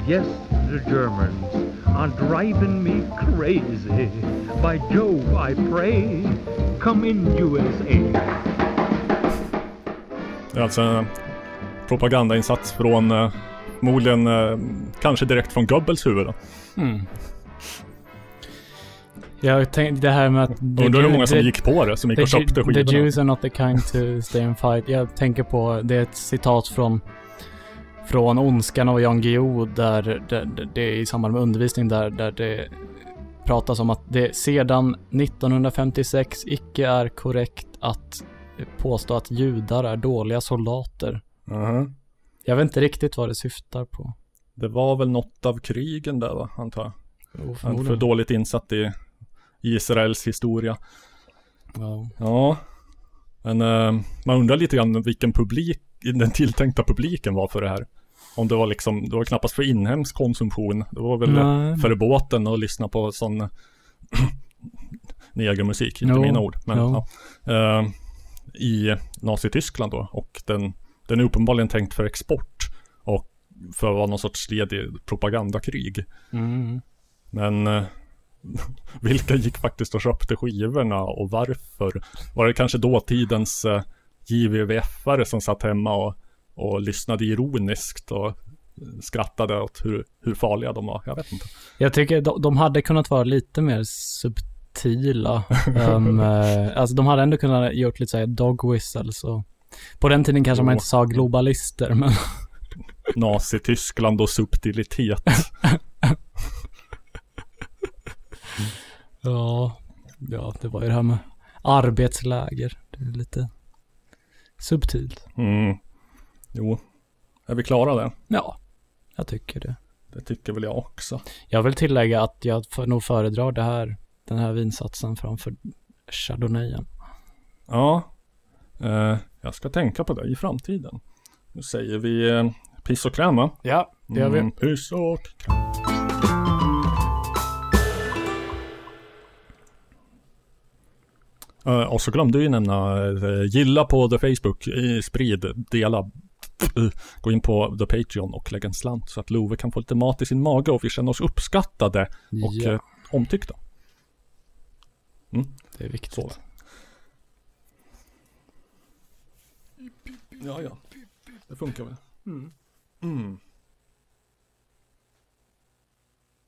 Yes, the Germans are driving me crazy. By Jove, I pray, come in USA. Det är alltså en propagandainsats från eh, förmodligen eh, kanske direkt från Goebbels huvud. Då. Mm. Jag tänkte det här med att... Undrar hur många som the- gick på det, som gick the och köpte Jew- The skivorna. Jews are not the kind to stay and fight. Jag tänker på, det är ett citat från från Ondskan av Jan Guillou där, det är i samband med undervisning där, där det pratas om att det sedan 1956 icke är korrekt att påstå att judar är dåliga soldater. Mhm. Jag vet inte riktigt vad det syftar på. Det var väl något av krigen där va, antar jag. Jo, Han är för dåligt insatt i Israels historia. Ja. Ja. Men eh, man undrar lite grann vilken publik, den tilltänkta publiken var för det här. Om det var liksom, det var knappast för inhemsk konsumtion. Det var väl Nej. för båten att lyssna på sån negermusik, inte Jo, mina ord. Men, jo. ja. Eh, I Nazityskland då. Och den, den är uppenbarligen tänkt för export. Och för att vara någon sorts led i propagandakrig. Mm. Men eh, vilka gick faktiskt och köpte skivorna och varför? Var det kanske dåtidens eh, JVVF-are som satt hemma och, och lyssnade ironiskt och skrattade åt hur, hur farliga de var? Jag vet inte. Jag tycker de, de hade kunnat vara lite mer subtila. um, eh, alltså de hade ändå kunnat gjort lite såhär dog whistles och på den tiden kanske man Jo. inte sa globalister men Nazityskland och subtilitet. ja, ja, det var ju det här med arbetsläger. Det är lite subtilt. Mm. Jo, är vi klara där? Ja, jag tycker det. Det tycker väl jag också. Jag vill tillägga att jag för, nog föredrar det här, den här vinsatsen framför chardonnayen. Ja, eh, jag ska tänka på det i framtiden. Nu säger vi eh, piss och kräm va? Ja, det gör vi. Mm, piss och kräm. Och så glömde vi nämna, eh, gilla på The Facebook, eh, sprid, dela, eh, gå in på The Patreon och lägg en slant så att Love kan få lite mat i sin mage och vi känner oss uppskattade och Ja. eh, omtyckta. Mm. Det är viktigt. Så. Ja, ja. Det funkar väl. Mm. Mm.